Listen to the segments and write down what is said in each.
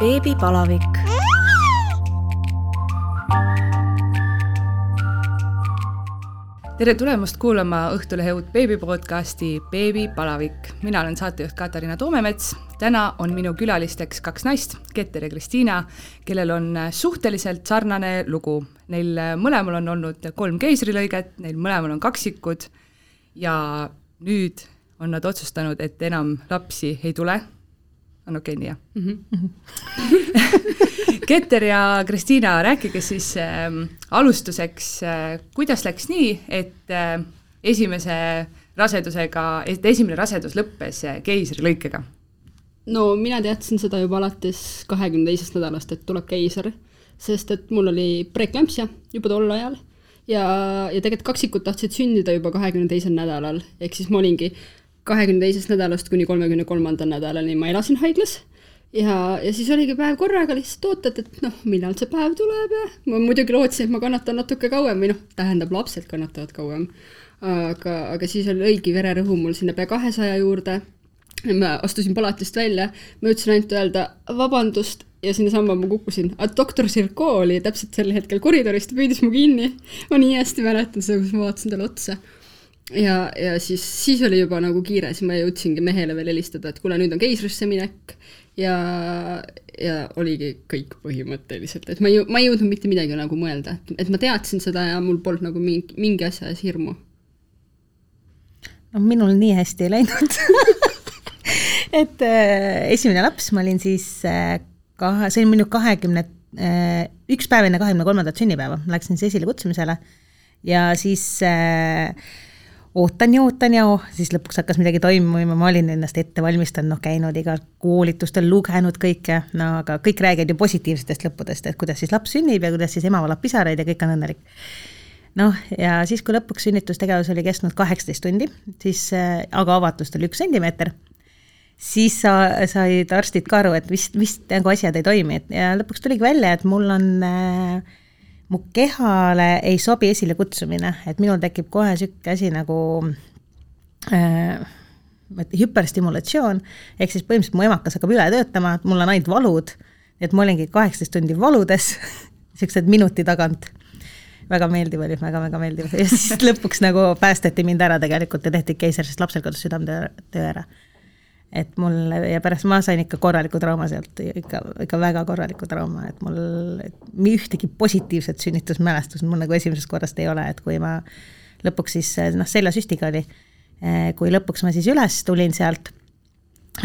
beebipalavik. tere tulemast kuulama Õhtulehe uut beebipodcasti Beebipalavik. mina olen saatejuht Katariina Toomemets. täna on minu külalisteks kaks naist, Keter ja Kristiina, kellel on suhteliselt sarnane lugu. Neil mõlemal on olnud kolm keisrilõiget, neil mõlemal on kaksikud ja nüüd on nad otsustanud, et enam lapsi ei tule on okei okay, nii, jah mm? -hmm. Keter ja Kristiina, rääkige siis äh, alustuseks äh,, kuidas läks nii, et äh, esimese rasedusega, et esimene rasedus lõppes äh, keisrilõikega? no mina teadsin seda juba alates kahekümne teisest nädalast, et tuleb keiser, sest et mul oli preeklampsia juba tol ajal ja, ja tegelikult kaksikud tahtsid sündida juba kahekümne teisel nädalal, ehk siis ma olingi kahekümne teisest nädalast kuni kolmekümne kolmanda nädalani ma elasin haiglas ja, ja siis oligi päev korraga lihtsalt ootad, et noh, millal see päev tuleb ja ma muidugi lootsin, et ma kannatan natuke kauem või noh, tähendab, lapsed kannatavad kauem. aga, aga siis oli õigi vererõhu mul sinna pea kahesaja juurde. ma astusin palatist välja, ma jõudsin ainult öelda vabandust ja sinnasamma ma kukkusin, doktor Sirko oli täpselt sel hetkel koridoris, ta püüdis mu kinni. ma nii hästi mäletan seda, kus ma vaatasin talle otsa ja, ja siis, siis oli juba nagu kiire, siis ma jõudsingi mehele veel helistada, et kuule, nüüd on keisrisse minek. Ja, ja oligi kõik põhimõtteliselt, et ma ei, ma ei jõudnud mitte midagi nagu mõelda, et ma teadsin seda ja mul polnud nagu mingi, mingi asja ees hirmu. no minul nii hästi ei läinud. Et äh, esimene laps, ma olin siis äh, kahe, see oli minu kahekümne äh,, üks päev enne kahekümne kolmandat sünnipäeva, läksin siis esilekutsumisele ja siis äh, ootan ja ootan ja oh, siis lõpuks hakkas midagi toimuma, ma olin ennast ette valmistanud, noh, käinud igal koolitustel, lugenud kõike, no aga kõik räägivad ju positiivsetest lõppudest, et kuidas siis laps sünnib ja kuidas siis ema valab pisaraid ja kõik on õnnelik. noh, ja siis, kui lõpuks sünnitustegevus oli kestnud kaheksateist tundi, siis äh, aga avatust oli üks sentimeeter, siis sa, said arstid ka aru, et vist, vist nagu asjad ei toimi, et ja lõpuks tuligi välja, et mul on äh, mu kehale ei sobi esilekutsumine, et minul tekib kohe niisugune asi nagu äh, hüperstimulatsioon, ehk siis põhimõtteliselt mu emakas hakkab üle töötama, mul on ainult valud, et ma olingi kaheksateist tundi valudes, niisugused minuti tagant. väga meeldiv oli väga,, väga-väga meeldiv ja siis lõpuks nagu päästeti mind ära tegelikult ja tehti keisersest lapsel kodus südametöö ära et mul ja pärast ma sain ikka korraliku trauma sealt, ikka, ikka väga korraliku trauma, et mul ühtegi positiivset sünnitusmälestust mul nagu esimesest korrast ei ole, et kui ma lõpuks siis noh, seljasüstiga oli, kui lõpuks ma siis üles tulin sealt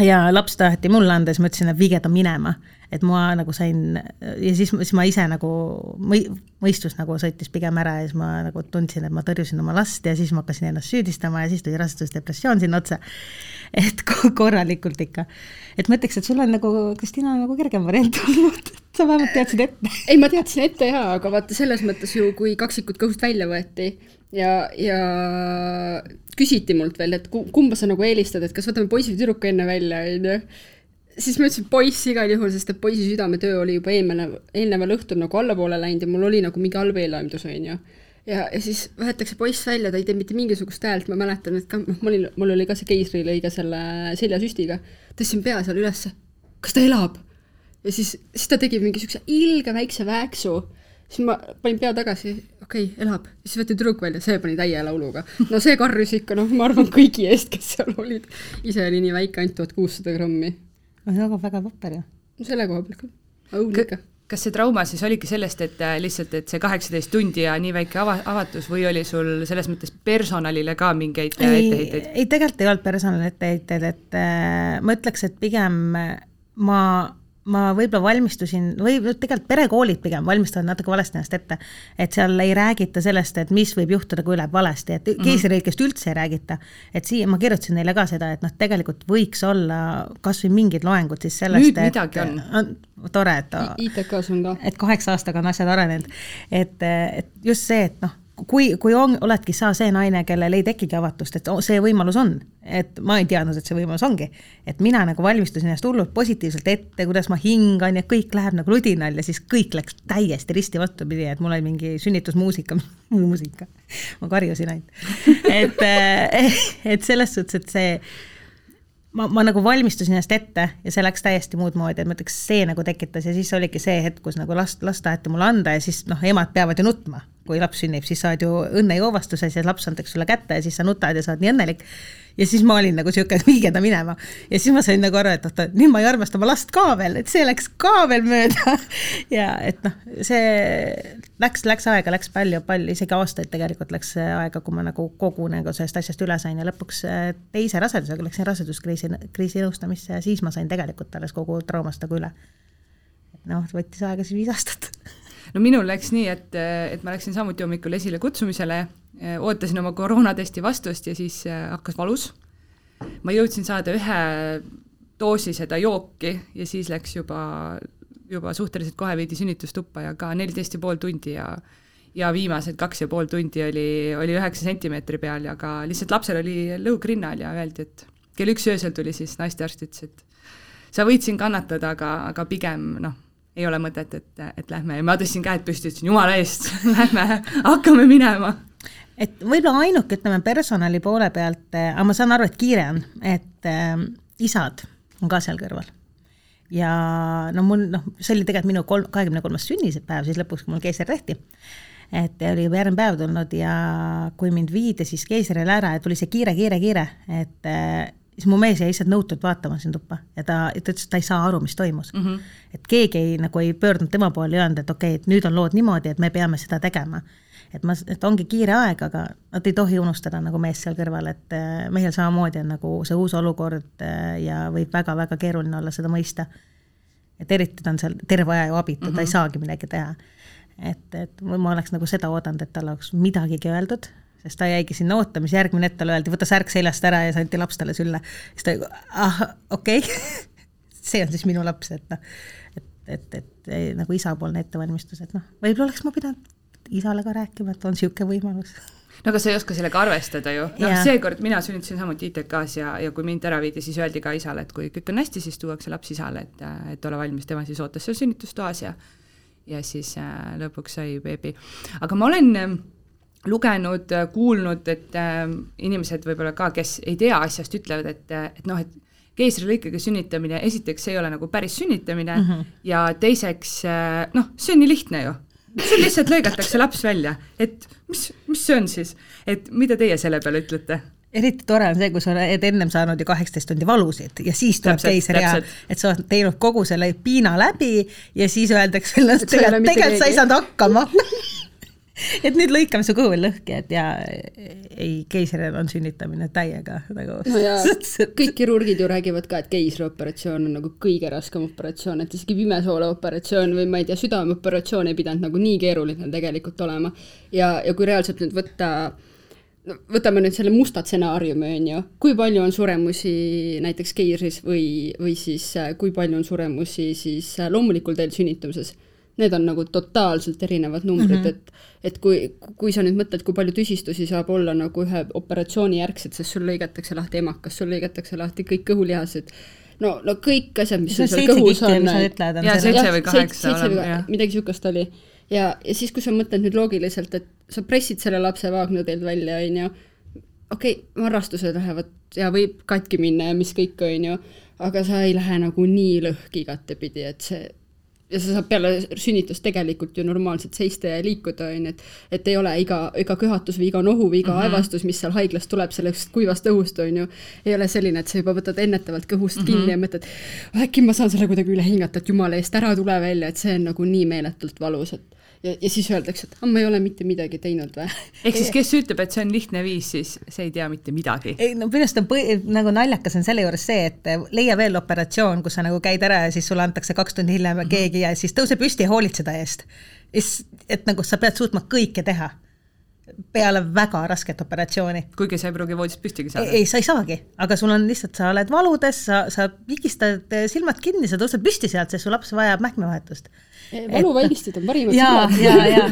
ja laps taheti mulle anda, siis ma ütlesin, et viige ta minema et ma nagu sain ja siis, siis ma ise nagu mõi-, mõistus nagu sõitis pigem ära ja siis ma nagu tundsin, et ma tõrjusin oma last ja siis ma hakkasin ennast süüdistama ja siis tuli rasedusdepressioon sinna otsa. et korralikult ikka. et ma ütleks, et sul on nagu, Kristina nagu kergem variant olnud, sa vähemalt teadsid ette. ei, ma teadsin ette jaa, aga vaata selles mõttes ju, kui kaksikud kõhust välja võeti ja, ja küsiti mult veel, et kumba sa nagu eelistad, et kas võtame poisi või tüdruku enne välja, onju siis ma ütlesin poiss igal juhul, sest et poisi südametöö oli juba eelmine, eelneval õhtul nagu allapoole läinud ja mul oli nagu mingi halb eelaimus, onju. ja, ja siis võetakse poiss välja, ta ei tee mitte mingisugust häält, ma mäletan, et ka noh, mul oli, mul oli ka see keisrilõige selle seljasüstiga, tõstsin pea seal ülesse, kas ta elab? ja siis, siis ta tegi mingi siukse ilge väikse vääksu, siis ma panin pea tagasi, okei okay,, elab, siis võeti tüdruk välja, see pani täie lauluga. no see karjus ikka, noh, ma arvan kõigi eest, kes seal olid. ise oli nii väike, ainult tuhat kuussada grammi väga, väga vapper ju. selle koha pealt küll, õudne ikka kas see trauma siis oligi sellest, et äh, lihtsalt, et see kaheksateist tundi ja nii väike ava-, avatus või oli sul selles mõttes personalile ka mingeid äh, etteheiteid? ei, tegelikult ei olnud personalile etteheiteid, et äh, ma ütleks, et pigem ma ma võib-olla valmistusin, või tegelikult perekoolid pigem valmistavad natuke valesti ennast ette. et seal ei räägita sellest, et mis võib juhtuda, kui läheb valesti, et mhm. keisrilõikest üldse ei räägita. et siia, ma kirjutasin neile ka seda, et noh, tegelikult võiks olla kas või mingid loengud siis sellest, et midagi on, on tore, et ITK-s on ka. et kaheksa aastaga on asjad arenenud. et, et just see, et noh kui, kui on, oledki sa see naine, kellel ei tekigi avatust, et see võimalus on, et ma ei teadnud, et see võimalus ongi. et mina nagu valmistusin ennast hullult positiivselt ette, kuidas ma hingan ja kõik läheb nagu ludinal ja siis kõik läks täiesti risti vastupidi, et mul oli mingi sünnitusmuusika, muusika, ma karjusin ainult. et, et selles suhtes, et see ma, ma nagu valmistusin ennast ette ja see läks täiesti muud moodi, et ma ütleks, see nagu tekitas ja siis oligi see hetk, kus nagu last, last taheti mulle anda ja siis noh, emad peavad ju nutma. kui laps sünnib, siis sa oled ju õnnejoovastuses ja laps antakse sulle kätte ja siis sa nutad ja sa oled nii õnnelik ja siis ma olin nagu sihuke, et viige ta minema. ja siis ma sain nagu aru, et oota, nüüd ma ei armasta oma last ka veel, et see läks ka veel mööda ja et noh, see läks, läks aega, läks palju-palju, isegi aastaid tegelikult läks aega, kui ma nagu kogu nagu sellest asjast üle sain ja lõpuks äh, teise rasedusega läksin raseduskriisi, kriisi nõustamisse ja siis ma sain tegelikult alles kogu traumast nagu üle. noh, võttis aega siis viis aastat no minul läks nii, et, et ma läksin samuti hommikul esile kutsumisele Äh, ootasin oma koroonatesti vastust ja siis äh, hakkas valus. ma jõudsin saada ühe doosi seda jooki ja siis läks juba, juba suhteliselt kohe viidi sünnitustuppa ja ka neliteist ja pool tundi ja ja viimased kaks ja pool tundi oli, oli üheksa sentimeetri peal ja ka lihtsalt lapsel oli lõug rinnal ja öeldi, et kell üks öösel tuli siis naistearst, ütles, et sa võid siin kannatada, aga, aga pigem noh, ei ole mõtet, et, et lähme ja ma tõstsin käed püsti, ütlesin jumala eest, lähme, hakkame minema et võib-olla ainuke, ütleme personali poole pealt, äh, aga ma saan aru, et kiire on, et äh, isad on ka seal kõrval. ja no mul noh, see oli tegelikult minu kolm, kahekümne kolmas sünnipäev siis lõpuks, kui mul keisri tehti. et oli juba järgmine päev tulnud ja kui mind viidi siis keisrile ära ja tuli see kiire, kiire, kiire, et äh, siis mu mees jäi lihtsalt nõutult vaatama siin tuppa ja ta, ta ütles, et ta ei saa aru, mis toimus mm. -hmm. et keegi ei, nagu ei pöördunud tema poole ja öelnud, et okei okay,, et nüüd on lood niimoodi, et me peame seda tegema et ma, et ongi kiire aeg, aga nad ei tohi unustada nagu meest seal kõrval, et äh, mehel samamoodi on nagu see uus olukord äh, ja võib väga-väga keeruline olla seda mõista. et eriti ta on seal terve aja ju abitu mm, -hmm. ta ei mhm. saagi midagi teha. et, et ma oleks nagu seda oodanud, et talle oleks midagigi öeldud, sest ta jäigi sinna ootama, siis järgmine hetk talle öeldi, võta särk seljast ära ja siis anti laps talle sülle. siis ta, ah, okei okay. see on siis minu laps, et noh, et, et, et, et nagu isapoolne ettevalmistus, et noh, võib-olla oleks ma pidanud isale ka rääkima, et on niisugune võimalus no aga sa ei oska sellega arvestada ju, noh seekord mina sünnitasin samuti ITK-s ja, ja kui mind ära viidi, siis öeldi ka isale, et kui kõik on hästi, siis tuuakse laps isale, et, et ole valmis, tema siis ootas seal sünnitustoas ja ja siis äh, lõpuks sai beebi. aga ma olen äh, lugenud, kuulnud, et äh, inimesed võib-olla ka, kes ei tea asjast, ütlevad, et, et noh, et keisrilõikega sünnitamine, esiteks see ei ole nagu päris sünnitamine mm -hmm. ja teiseks äh, noh, see on nii lihtne ju. See lihtsalt lõigatakse laps välja, et mis, mis see on siis, et mida teie selle peale ütlete? eriti tore on see, kui sa oled ennem saanud ju kaheksateist tundi valusid ja siis tuleb keiser ja et sa oled teinud kogu selle piina läbi ja siis öeldakse et tegelikult sa ei saanud hakkama et nüüd lõikame su kõhu lõhki, et ja ei, keisril on sünnitamine täiega nagu no ja kõik kirurgid ju räägivad ka, et keisrioperatsioon on nagu kõige raskem operatsioon, et isegi pimesoole operatsioon või ma ei tea, südameoperatsioon ei pidanud nagu nii keeruline tegelikult olema. ja, ja kui reaalselt nüüd võtta no võtame nüüd selle musta stsenaariumi, on ju, kui palju on suremusi näiteks keisris või, või siis kui palju on suremusi siis loomulikul teel sünnitamises need on nagu totaalselt erinevad numbrid mm, -hmm. et et kui, kui sa nüüd mõtled, kui palju tüsistusi saab olla nagu ühe operatsiooni järgselt, sest sul lõigatakse lahti emakas, sul lõigatakse lahti kõik kõhulihased, no, no kõik asjad, mis sul seal kõhus on. jaa, seitse või kaheksa olema, midagi niisugust oli. ja, ja siis, kui sa mõtled nüüd loogiliselt, et sa pressid selle lapse vaagnateelt välja, on ju, okei okay,, varrastused lähevad ja võib katki minna ja mis kõik, on ju, aga sa ei lähe nagu nii lõhki igatepidi, et see ja sa saad peale sünnitust tegelikult ju normaalselt seista ja liikuda, on ju, et et ei ole iga, iga köhatus või iga nohu või iga mm -hmm. aevastus, mis seal haiglas tuleb sellest kuivast õhust, on ju, ei ole selline, et sa juba võtad ennetavalt kõhust mm -hmm. kinni ja mõtled, äkki ma saan selle kuidagi üle hingata, et jumala eest, ära tule välja, et see on nagu nii meeletult valus, et ja, ja siis öeldakse, et ah, ma ei ole mitte midagi teinud või. ehk siis kes ütleb, et see on lihtne viis, siis see ei tea mitte midagi. ei no minu arust on põhi, nagu naljakas on selle juures see, et leia veel operatsioon, kus sa nagu käid ära ja siis sulle antakse kaks tundi hiljem mm -hmm. keegi ja siis tõuse püsti ja hoolitseda eest. et nagu sa pead suutma kõike teha peale väga rasket operatsiooni. kuigi sa ei pruugi voodist püstigi saada. ei, sa ei saagi, aga sul on lihtsalt, sa oled valudes, sa, sa pigistad silmad kinni, sa tõused püsti sealt, sest su laps vajab mähkmevahetust valuvaigistid on parimad sõbrad. ja, ja,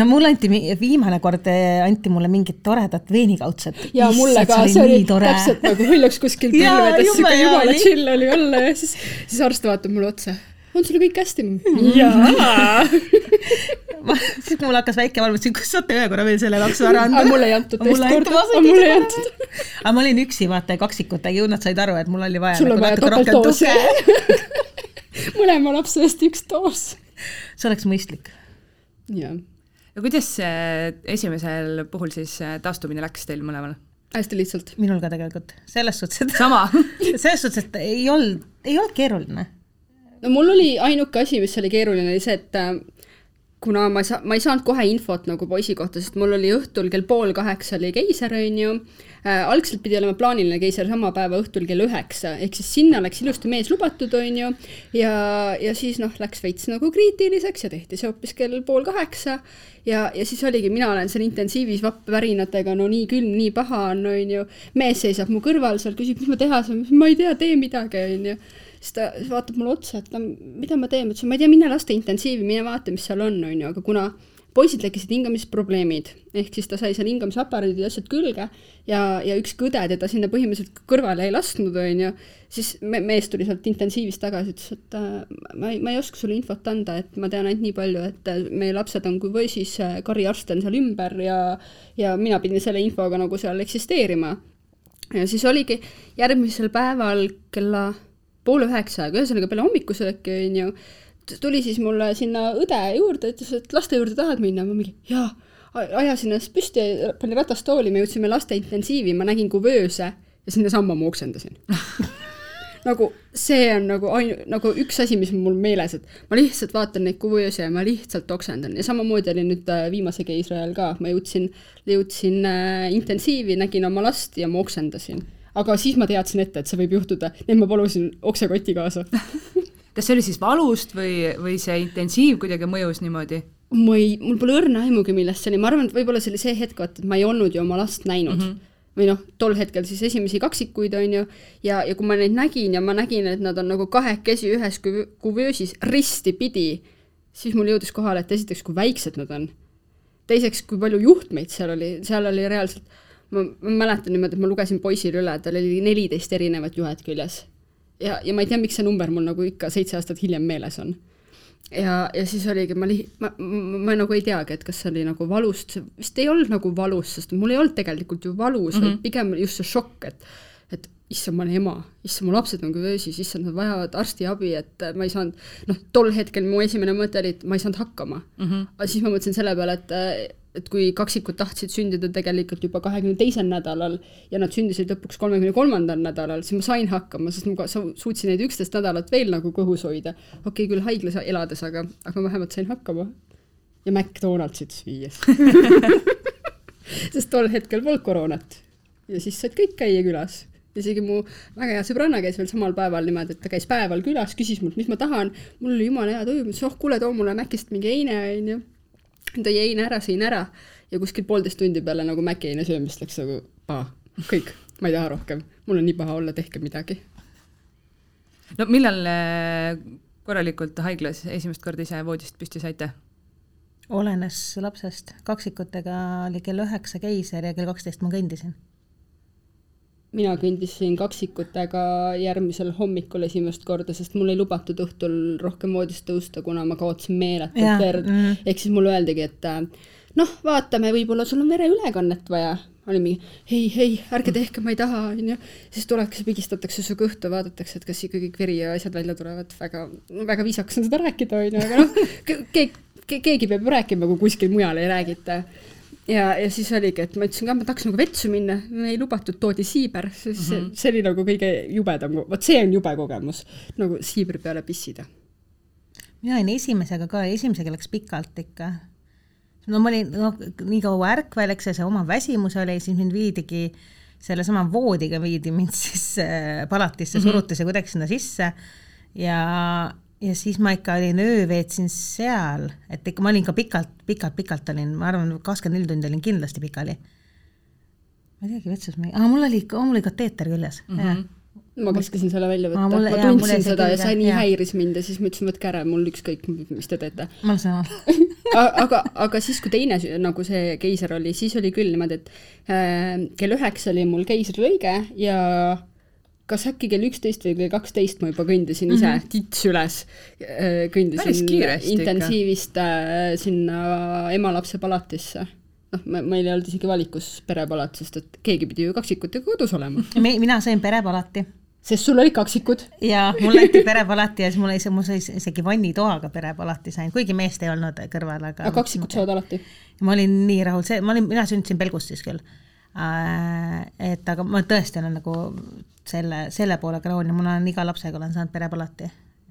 no mulle anti, viimane kord eh, anti mulle mingit toredat veenikaudset. ja mulle ka, see oli tore. täpselt nagu oleks kuskil pilvedes, siuke jumala chill oli olla ja siis, siis arst vaatab mulle otsa on sul kõik hästi? jaa siis kui mul hakkas väike valm, ütlesin, kas saate ühe korra veel selle laksu ära anda. aga mulle ei antud teist korda, aga mulle ei antud. aga ma olin üksi, vaata, kaksikutega, ju nad said aru, et mul oli vaja. sul on nagu vaja topeltdoosi mõlema lapse eest üks doos. see oleks mõistlik. jah. ja kuidas see esimesel puhul siis taastumine läks teil mõlemal? hästi lihtsalt. minul ka tegelikult, selles suhtes, et sama selles suhtes, et ei olnud, ei olnud keeruline. no mul oli ainuke asi, mis oli keeruline, oli see, et äh, kuna ma ei saa, ma ei saanud kohe infot nagu poisi kohta, sest mul oli õhtul kell pool kaheksa oli keiser, on ju äh,, algselt pidi olema plaaniline keiser sama päeva õhtul kell üheksa, ehk siis sinna läks ilusti mees lubatud, on ju, ja, ja siis noh, läks veits nagu kriitiliseks ja tehti see hoopis kell pool kaheksa. Ja, ja siis oligi, mina olen seal intensiivis vappvärinatega, no nii külm, nii paha on, on ju, mees seisab mu kõrval seal, küsib, mis ma teha saan, ma ei tea, tee midagi, on ju siis ta vaatab mulle otsa, et no mida ma teen, ma ütlesin, ma ei tea, mine laste intensiivi, mine vaata, mis seal on, on ju, aga kuna poisil tekkisid hingamisprobleemid, ehk siis ta sai seal hingamisaparaadid ja asjad külge ja, ja ükski õde teda sinna põhimõtteliselt kõrvale ei lasknud, on ju, siis me, mees tuli sealt intensiivist tagasi, ütles, et äh, ma ei, ma ei oska sulle infot anda, et ma tean ainult nii palju, et äh, meie lapsed on kui poisis äh,, Kari arst on seal ümber ja, ja mina pidin selle infoga nagu seal eksisteerima. ja siis oligi järgmisel päeval kella pool üheksa, aga ühesõnaga peale hommikusööki, on ju, tuli siis mulle sinna õde juurde, ütles, et laste juurde tahad minna, ma mingi jaa, ajasin ennast püsti, panin ratastooli, me jõudsime laste intensiivi, ma nägin kuvööse ja sinnasamma ma oksendasin nagu see on nagu ainu-, nagu üks asi, mis mul meeles, et ma lihtsalt vaatan neid kuvööse ja ma lihtsalt oksendan. Ja samamoodi oli nüüd äh, viimase keisri ajal ka, ma jõudsin, jõudsin äh, intensiivi, nägin oma last ja ma oksendasin aga siis ma teadsin ette, et see võib juhtuda, nii et ma palusin oksekoti kaasa kas see oli siis valust või, või see intensiiv kuidagi mõjus niimoodi? ma ei, mul pole õrna aimugi, millest see oli, ma arvan, et võib-olla see oli see hetk, vaata, et ma ei olnud ju oma last näinud mm. -hmm või noh, tol hetkel siis esimesi kaksikuid, on ju, ja, ja kui ma neid nägin ja ma nägin, et nad on nagu kahekesi ühes kuvöösis ristipidi, siis mul jõudis kohale, et esiteks, kui väiksed nad on. teiseks, kui palju juhtmeid seal oli, seal oli reaalselt ma, ma mäletan niimoodi, et ma lugesin poisile üle, tal oli neliteist erinevat juhet küljes. ja, ja ma ei tea, miks see number mul nagu ikka seitse aastat hiljem meeles on. ja, ja siis oligi, ma li-, ma, ma, ma nagu ei teagi, et kas see oli nagu valust, vist ei olnud nagu valus, sest mul ei olnud tegelikult ju valus mm, -hmm. vaid mhm. pigem just see šokk, et issand, ma olen ema, issand, mu lapsed on köösis, issand, nad vajavad arstiabi, et ma ei saanud, noh, tol hetkel mu esimene mõte oli, et ma ei saanud hakkama mm. -hmm. aga siis ma mõtlesin selle peale, et et kui kaksikud tahtsid sündida tegelikult juba kahekümne teisel nädalal ja nad sündisid lõpuks kolmekümne kolmandal nädalal, siis ma sain hakkama, sest ma suutsin neid üksteist nädalat veel nagu kõhus hoida. okei okay,, küll haiglas elades, aga, aga vähemalt sain hakkama. ja McDonaldsis viies sest tol hetkel polnud koroonat. ja siis said kõik käia külas isegi mu väga hea sõbranna käis veel samal päeval niimoodi, et ta käis päeval külas, küsis mult, mis ma tahan, mul oli jumala hea tuju, ma ütlesin, oh kuule, too mulle Mäkist mingi heine, onju. Tõi heine ära, sõin ära. Ja kuskil poolteist tundi peale nagu Maci heine söömist läks nagu paha, kõik, ma ei taha rohkem, mul on nii paha olla, tehke midagi. no millal äh, korralikult haiglas esimest korda ise voodist püsti saite? olenes lapsest, kaksikutega oli kell üheksa keiser ja kell kaksteist ma kõndisin mina kõndisin kaksikutega järgmisel hommikul esimest korda, sest mul ei lubatud õhtul rohkem voodist tõusta, kuna ma kaotasin meeletult verd mm. -hmm. ehk siis mulle öeldigi, et äh, noh, vaatame, võib-olla sul on vereülekannet vaja. oli mingi ei, ei, ärge tehke, ma ei taha, onju. siis tuleks, pigistatakse su kõhtu, vaadatakse, et kas ikkagi kõik veri ja asjad välja tulevad, väga, väga viisakas on seda rääkida, onju, aga noh, keegi, keegi peab rääkima, kui kuskil mujal ei räägita ja, ja siis oligi, et ma ütlesin ka, ma tahaks nagu vetsu minna, ei lubatud, toodi siiber, siis mm -hmm. see oli nagu kõige jubedam, vot see on jube kogemus, nagu siibri peale pissida. mina olin esimesega ka, esimesega läks pikalt ikka. no ma olin noh, nii kaua ärkvel, eks see, see oma väsimus oli, siis mind viidigi sellesama voodiga viidi mind siis äh, palatisse mm, -hmm. suruti see kuidagi sinna sisse ja, ja siis ma ikka olin öö veetsin seal, et ikka ma olin ka pikalt, pikalt, pikalt olin, ma arvan, kakskümmend neli tundi olin kindlasti pikali. ma ei teagi, vetsus ma ei, aa mul oli, mul oli kateeter küljes mm. -hmm ma käskisin selle välja võtta, ma tundsin seda ja see nii ja. häiris mind ja siis ma ütlesin, võtke ära, mul ükskõik, mis te teete. ma saan aga, aga siis, kui teine nagu see keiser oli, siis oli küll niimoodi, et äh, kell üheksa oli mul keisrilõige ja kas äkki kell üksteist või kell kaksteist ma juba kõndisin ise mm -hmm. tits üles, Päris kõndisin kiiresti ikka. intensiivist äh, sinna ema-lapse palatisse. noh, meil ei olnud isegi valikus perepalat, sest et keegi pidi ju kaksikutega kodus olema. mina sain perepalati sest sul olid kaksikud. ja mul anti perepalati ja siis mul oli, mul sai isegi vannitoaga perepalati sain, kuigi meest ei olnud kõrval, aga. aga kaksikud saavad alati? ma olin nii rahul, see, ma olin, mina sündisin Pelgus siis küll Äh, et aga ma tõesti olen nagu selle, selle poolega rahul ja mul on iga lapsega olen saanud perepalati.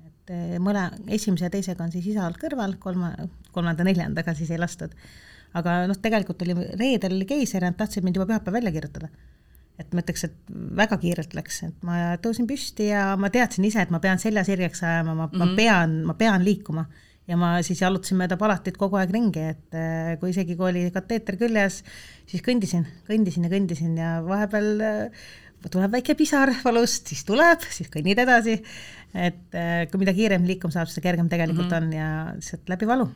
et eh, mõle, esimese ja teisega on siis isa olnud kõrval, kolma, kolmanda-neljandaga siis ei lastud. aga noh, tegelikult oli reedel oli keiser ja nad tahtsid mind juba pühapäeval välja kirjutada. et ma ütleks, et väga kiirelt läks, et ma tõusin püsti ja ma teadsin ise, et ma pean selja sirgeks ajama, ma mm, -hmm. ma mhm. pean, ma pean liikuma ja ma siis jalutasin mööda palatit kogu aeg ringi, et äh, kui isegi, kui oli kateeter küljes, siis kõndisin, kõndisin ja kõndisin ja vahepeal äh, tuleb väike pisar valust, siis tuleb, siis kõnnid edasi. et äh, kui mida kiirem liikuma saab, seda kergem tegelikult mm -hmm. on ja lihtsalt läbi valu.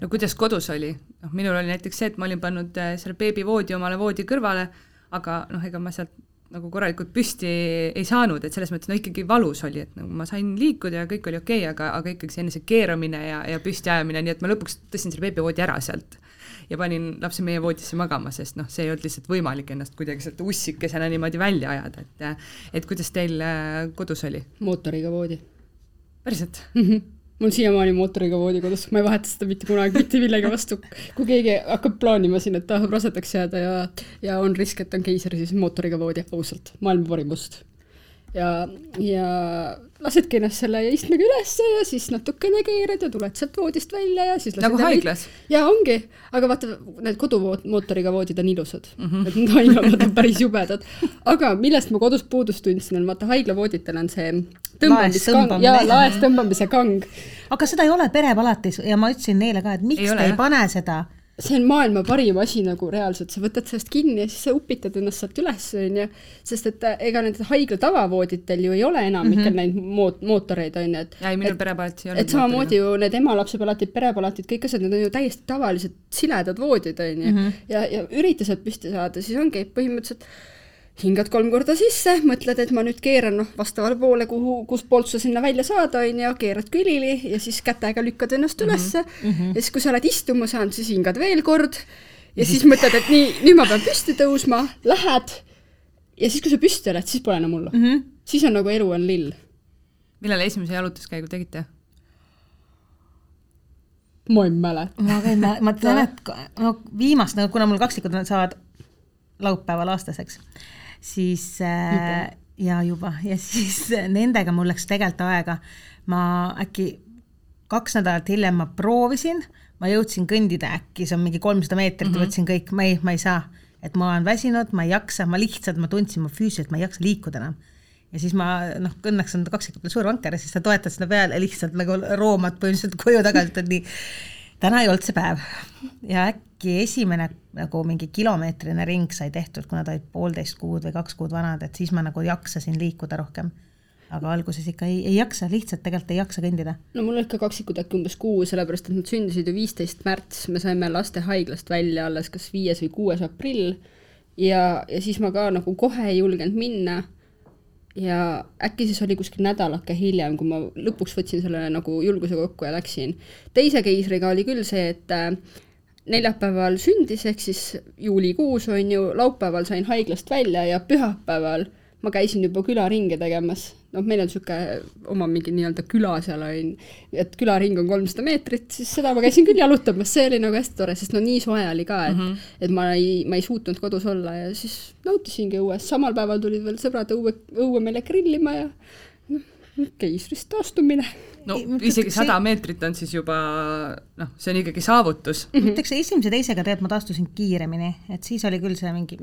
no kuidas kodus oli? noh, minul oli näiteks see, et ma olin pannud selle beebivoodi omale voodi kõrvale, aga noh, ega ma sealt nagu korralikult püsti ei saanud, et selles mõttes no ikkagi valus oli, et nagu ma sain liikuda ja kõik oli okei okay,, aga, aga ikkagi see enese keeramine ja, ja püsti ajamine, nii et ma lõpuks tõstsin selle beebivoodi ära sealt ja panin lapse meie voodisse magama, sest noh, see ei olnud lihtsalt võimalik ennast kuidagi sealt ussikesena niimoodi välja ajada, et et kuidas teil äh, kodus oli? mootoriga voodi. päriselt mm? -hmm mul siiamaani mootoriga voodi kodus, ma ei vaheta seda mitte kunagi mitte millegi vastu. kui keegi hakkab plaanima siin, et tahab rasedaks jääda ja, ja on risk, et on keiser, siis mootoriga voodi, ausalt, maailma parim must. Ja, ja lasedki ennast selle istmega ülesse ja siis natukene keerad ja tuled sealt voodist välja ja siis nagu haiglas? jaa, ongi, aga vaata, need kodumootoriga voodid on ilusad mm, -hmm. et need haiglavood on päris jubedad. aga millest ma kodus puudust tundsin, on vaata haiglavooditel on see tõmbamiskang ja laest tõmbamise kang. aga seda ei ole perepalatis ja ma ütlesin neile ka, et miks ei te ole, ei pane seda see on maailma parim asi nagu reaalselt, sa võtad sellest kinni ja siis sa upitad ennast sealt üles, onju. sest et äh, ega need haigla tavavooditel ju ei ole enamikel mm -hmm. neid moot-, mootoreid, onju, et. ja ei, minul perepalatis ei ole. et samamoodi ju need emalapsepalatid, perepalatid, kõik asjad, need on ju täiesti tavalised siledad voodid, onju. Mhm. ja, ja ürita sealt püsti saada, siis ongi põhimõtteliselt hingad kolm korda sisse, mõtled, et ma nüüd keeran noh, vastavale poole, kuhu, kustpoolt sa sinna välja saad, on ju, keerad külili ja siis kätega lükkad ennast -hmm. ülesse mm. -hmm. ja siis, kui sa oled istuma saanud, siis hingad veel kord ja siis mõtled, et nii, nüüd ma pean püsti tõusma, lähed ja siis, kui sa püsti oled, siis pole enam hullu mm. -hmm. siis on nagu elu on lill. millal esimese jalutuskäigu tegite? ma ei mäleta. ma ka ei mäleta, ma tean, et no viimast, nagu kuna mul kaksikud saavad laupäeval aastas, eks siis äh, ja juba. Ja siis nendega mul läks tegelikult aega. ma äkki kaks nädalat hiljem ma proovisin, ma jõudsin kõndida äkki, see on mingi kolmsada meetrit mm, -hmm. võtsin kõik, ma ei, ma ei saa, et ma olen väsinud, ma ei jaksa, ma lihtsalt, ma tundsin, ma füüsiliselt, ma ei jaksa liikuda enam. Ja siis ma noh, õnneks on kaksikutel suur vanker ja siis sa toetad sinna peale lihtsalt nagu roomad põhimõtteliselt koju tagasi, et nii. Täna ei olnud see päev. Ja äkki esimene nagu mingi kilomeetrine ring sai tehtud, kuna ta olid poolteist kuud või kaks kuud vanad, et siis ma nagu jaksasin liikuda rohkem. aga alguses ikka ei, ei jaksa, lihtsalt tegelikult ei jaksa kõndida. no mul olid ka kaksikud äkki umbes kuu, sellepärast et nad sündisid ju viisteist märts, me saime lastehaiglast välja alles kas viies või kuues aprill ja, ja siis ma ka nagu kohe ei julgenud minna ja äkki siis oli kuskil nädalake hiljem, kui ma lõpuks võtsin selle nagu julguse kokku ja läksin. teise keisriga oli küll see, et äh, neljapäeval sündis, ehk siis juulikuus on ju, laupäeval sain haiglast välja ja pühapäeval ma käisin juba külaringe tegemas, noh, meil on niisugune oma mingi nii-öelda küla seal on, et külaring on kolmsada meetrit, siis seda ma käisin küll jalutamas, see oli nagu hästi tore, sest no nii soe oli ka, et mm, -hmm. et ma ei, ma ei suutnud kodus olla ja siis nautisingi õues, samal päeval tulid veel sõbrad õue, õue meile grillima ja noh, keisrist taastumine no isegi sada meetrit on siis juba noh, see on ikkagi saavutus. ma mhm. ütleks esimese-teisega tegelikult ma taastusin kiiremini, et siis oli küll see mingi,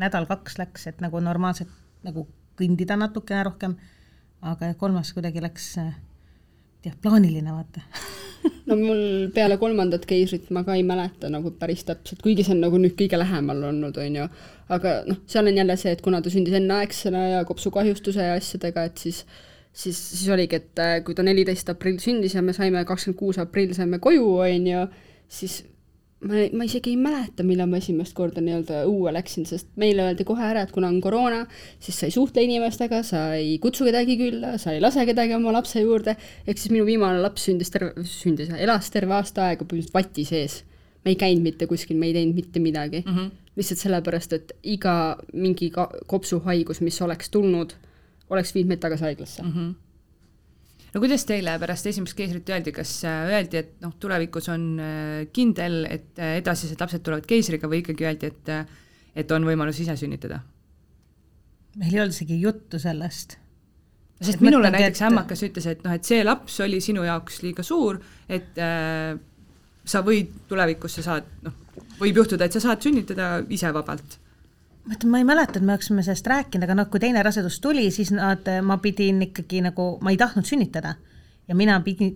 nädal-kaks läks, et nagu normaalselt nagu kõndida natukene rohkem, aga kolmas kuidagi läks jah, plaaniline vaata no mul peale kolmandat keisrit ma ka ei mäleta nagu päris täpselt, kuigi see on nagu nüüd kõige lähemal olnud, on ju, aga noh, seal on jälle see, et kuna ta sündis enneaegsena ja kopsukahjustuse ja asjadega, et siis siis, siis oligi, et äh, kui ta neliteist aprill sündis ja me saime kakskümmend kuus aprill saime koju, on ju, siis ma, ma isegi ei mäleta, millal ma esimest korda nii-öelda õue läksin, sest meile öeldi kohe ära, et kuna on koroona, siis sa ei suhtle inimestega, sa ei kutsu kedagi külla, sa ei lase kedagi oma lapse juurde, ehk siis minu viimane laps sündis terve, sündis, elas terve aasta aega põhimõtteliselt vati sees. me ei käinud mitte kuskil, me ei teinud mitte midagi mm. -hmm. lihtsalt sellepärast, et iga mingi kopsuhaigus, mis oleks tulnud, oleks viinud meid tagasi haiglasse mm. -hmm no kuidas teile pärast esimest keisrit öeldi, kas äh, öeldi, et noh, tulevikus on äh, kindel, et äh, edasised lapsed tulevad keisriga või ikkagi öeldi, et et on võimalus ise sünnitada? meil ei olnud isegi juttu sellest. sest et minule näiteks et... ämmakas ütles, et noh, et see laps oli sinu jaoks liiga suur, et äh, sa võid tulevikus, sa saad, noh, võib juhtuda, et sa saad sünnitada ise vabalt ma ütlen, ma ei mäleta, et me oleksime sellest rääkinud, aga noh, kui teine rasedus tuli, siis nad, ma pidin ikkagi nagu, ma ei tahtnud sünnitada. ja mina pidin,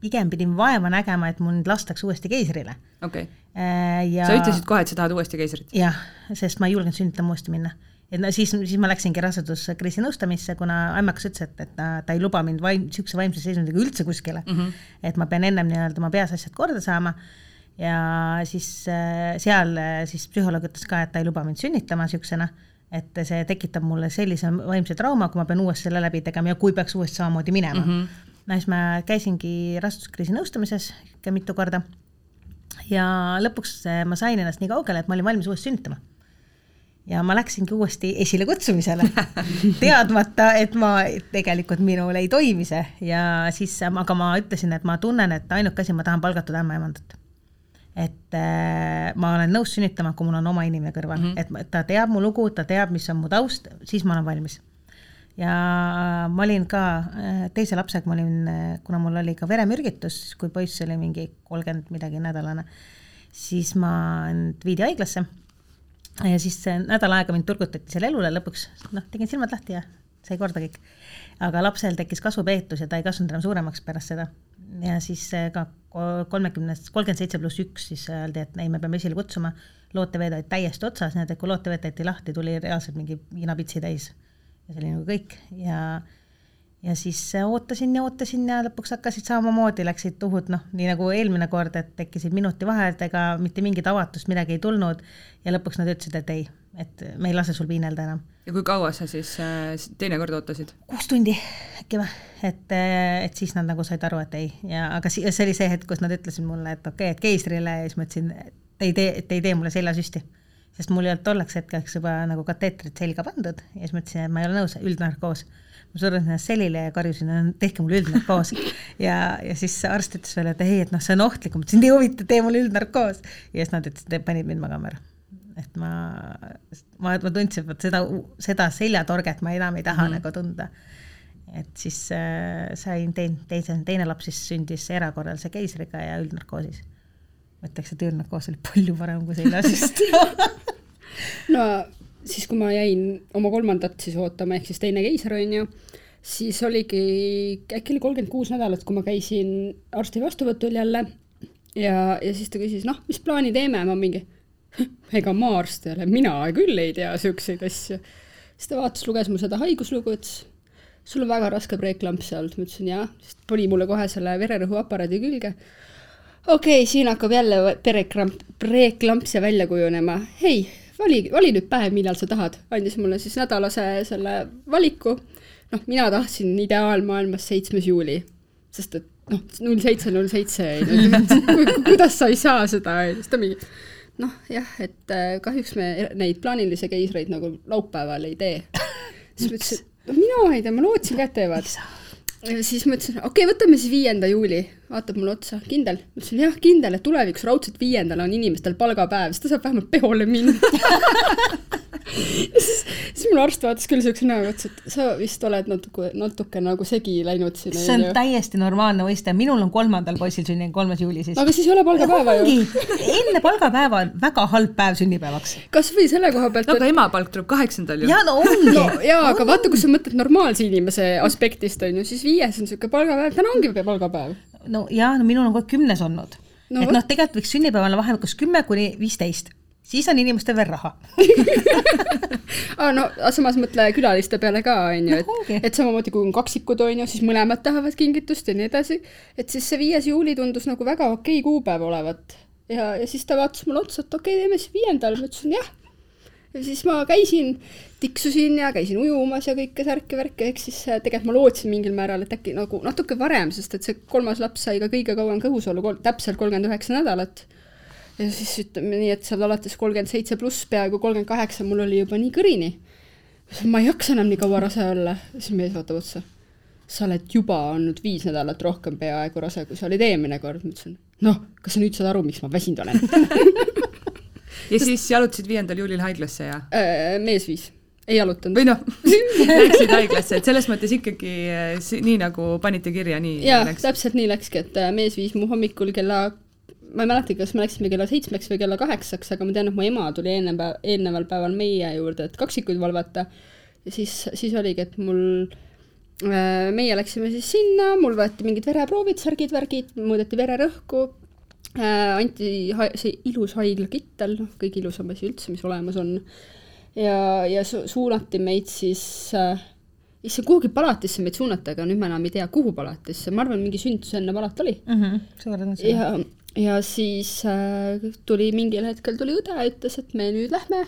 pigem pidin vaeva nägema, et mul lastakse uuesti keisrile. okei okay. Äh, ja.... sa ütlesid kohe, et sa tahad uuesti keisrit? jah, sest ma ei julgenud sünnitama uuesti minna. et no siis, siis ma läksingi raseduskriisi nõustamisse, kuna ämmakas ütles, et, et ta, ta ei luba mind vaim-, niisuguse vaimse seisundiga üldse kuskile mm. -hmm. et ma pean ennem nii-öelda oma peas asjad korda saama ja siis äh, seal äh, siis psühholoog ütles ka, et ta ei luba mind sünnitama niisugusena, et see tekitab mulle sellise vaimse trauma, kui ma pean uuesti selle läbi tegema ja kui peaks uuesti samamoodi minema mm. -hmm. no siis ma käisingi raseduskriisi nõustamises ikka mitu korda ja lõpuks äh, ma sain ennast nii kaugele, et ma olin valmis uuesti sünnitama. ja ma läksingi uuesti esilekutsumisele teadmata, et ma, tegelikult minul ei toimi see ja siis, aga ma ütlesin, et ma tunnen, et ainuke asi, ma tahan palgatud ämmaemandat et äh, ma olen nõus sünnitama, kui mul on oma inimene kõrval mm, -hmm. et ta teab mu lugu, ta teab, mis on mu taust, siis ma olen valmis. ja ma olin ka äh, teise lapsega, ma olin, äh, kuna mul oli ka veremürgitus, kui poiss oli mingi kolmkümmend midagi nädalane, siis ma viidi haiglasse ja siis nädal aega mind turgutati seal elule, lõpuks noh, tegin silmad lahti ja sai korda kõik. aga lapsel tekkis kasvupeetus ja ta ei kasvanud enam suuremaks pärast seda. Ja siis ka kolmekümnest, kolmkümmend seitse pluss üks, siis öeldi, et ei, me peame esile kutsuma, looteveed olid täiesti otsas, nii et kui looteveed tehti lahti, tuli reaalselt mingi viinapitsi täis. ja see oli nagu kõik. Ja, ja siis ootasin ja ootasin ja lõpuks hakkasid samamoodi, läksid tuhud, noh, nii nagu eelmine kord, et tekkisid minuti vaheldega, mitte mingit avatust, midagi ei tulnud. Ja lõpuks nad ütlesid, et ei, et me ei lase sul piinelda enam ja kui kaua sa siis äh, teinekord ootasid? kuus tundi äkki või, et, äh, et siis nad nagu said aru, et ei ja aga see oli see hetk, kus nad ütlesid mulle, et okei okay,, et keisrile ja siis ma ütlesin, et ei tee, et ei tee mulle seljasüsti. sest mul ei olnud tolleks hetkeks juba nagu kateetrit selga pandud ja siis ma ütlesin, et ma ei ole nõus, üldnarkoos. ma surusin ennast selili ja karjusin, tehke mulle üldnarkoos ja, ja siis arst ütles veel, et ei, et noh, see on ohtlik, ma ütlesin, ei huvita, tee mulle üldnarkoos. ja siis nad ütlesid, panid mind magama ära et ma, ma, ma tundsin, et seda, seda seljatorget ma enam ei taha mm -hmm. nagu tunda. et siis äh, sain tein-, teise, teine laps siis sündis erakorralise keisriga ja üldnarkoosis. ma ütleks, et üldnarkoos oli palju parem kui seljasüst no siis, kui ma jäin oma kolmandat siis ootama, ehk siis teine keiser on ju, siis oligi, äkki oli kolmkümmend kuus nädalat, kui ma käisin arsti vastuvõtul jälle ja, ja siis ta küsis, noh, mis plaani teeme, ma mingi ega ma arst ei ole, mina küll ei tea siukseid asju. siis ta vaatas, luges mul seda haiguslugu, ütles, sul on väga raske preeklampsia olnud, ma ütlesin jah, siis pani mulle kohe selle vererõhuaparaadi külge. okei okay,, siin hakkab jälle perekramp, preeklampsia välja kujunema, hei, vali, vali nüüd päev, millal sa tahad, andis mulle siis nädalase selle valiku. noh, mina tahtsin ideaalmaailmas seitsmes juuli, sest et noh, null seitse, null seitse, kuidas sa ei saa seda, siis ta mingi noh, jah, et äh, kahjuks me neid plaanilisi keisreid nagu laupäeval ei tee. siis ma ütlesin, et no mina ei tea, ma lootsin ka, et teevad. ja siis ma ütlesin, okei okay,, võtame siis viienda juuli, vaatab mulle otsa, kindel? ma ütlesin jah, kindel, et tulevikus raudselt viiendal on inimestel palgapäev, siis ta saab vähemalt peole minna ja siis, siis mul arst vaatas küll siukse näoga, ütles, et sa vist oled natuke, natuke nagu segi läinud siin. see on ju. täiesti normaalne mõiste, minul on kolmandal poisil sündinud kolmas juuli siis. aga siis ei ole palgapäeva ju. enne palgapäeva on väga halb päev sünnipäevaks. kasvõi selle koha pealt. no aga et... emapalk tuleb kaheksandal ju. ja no ongi no,. jaa, aga vaata, kui sa mõtled normaalse inimese aspektist on ju, siis viies on siuke palgapäev, täna ongi palgapäev. no jaa, no minul on kogu aeg kümnes olnud no,. et noh, tegelikult võiks sünnipäev olla vahemikus kümme kuni viisteist siis on inimestel veel raha aa, no samas mõtle külaliste peale ka, on ju, et, et samamoodi kui on kaksikud, on ju, siis mõlemad tahavad kingitust ja nii edasi. et siis see viies juuli tundus nagu väga okei kuupäev olevat. ja, ja siis ta vaatas mulle otsa, et okei okay,, teeme siis viiendal, ma ütlesin jah. ja siis ma käisin, tiksusin ja käisin ujumas ja kõike särki-värki, ehk siis äh, tegelikult ma lootsin mingil määral, et äkki nagu natuke varem, sest et see kolmas laps sai ka kõige kauem kõhus olla, täpselt kolmkümmend üheksa nädalat. Ja siis ütleme nii, et seal alates kolmkümmend seitse pluss peaaegu kolmkümmend kaheksa mul oli juba nii kõrini. ma ei jaksa enam nii kaua rase olla, siis mees vaatab otsa. Sa oled juba olnud viis nädalat rohkem peaaegu rase, kui sa olid eelmine kord, ma ütlesin, noh, kas sa nüüd saad aru, miks ma väsinud olen? Ja siis jalutasid viiendal juulil haiglasse ja? Äh,? mees viis, ei jalutanud. või noh läksid haiglasse, et selles mõttes ikkagi äh, nii nagu panite kirja, nii jaa, täpselt nii läkski, et äh, mees viis mu hommikul kella ma ei mäletagi, kas me läksime kella seitsmeks või kella kaheksaks, aga ma tean, et mu ema tuli eelnev päev, eelneval päeval meie juurde, et kaksikuid valvata. ja siis, siis oligi, et mul äh, meie läksime siis sinna, mul võeti mingid vereproovid, särgid, värgid, mõõdeti vererõhku, äh, anti see ilus haiglakittel, noh, kõige ilusam asi üldse, mis olemas on. ja, ja su suunati meid siis äh,, issand, kuhugi palatisse meid suunati, aga nüüd ma enam ei tea, kuhu palatisse, ma arvan, mingi sünnitusenne palat oli mm. -hmm, ja, ja siis äh, tuli mingil hetkel tuli õde, ütles, et me nüüd lähme.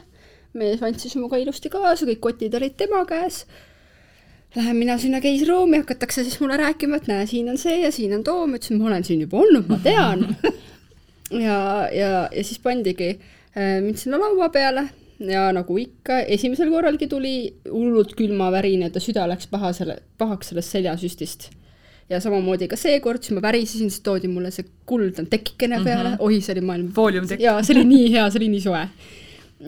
mees andis minuga ilusti kaasa, kõik kotid olid tema käes Lähen mina sinna keisruumi, hakatakse siis mulle rääkima, et näe, siin on see ja siin on too, ma ütlesin, ma olen siin juba olnud, ma tean. ja, ja, ja siis pandigi äh, mind sinna laua peale ja nagu ikka, esimesel korralgi tuli hullult külmavärine, ta süda läks paha selle, pahaks sellest seljasüstist. Ja samamoodi ka seekord, siis ma värisesin, siis toodi mulle see kuldne tekikene peale mm, -hmm. oi, see oli maailma. fooliumtekk. jaa, see oli nii hea, see oli nii soe.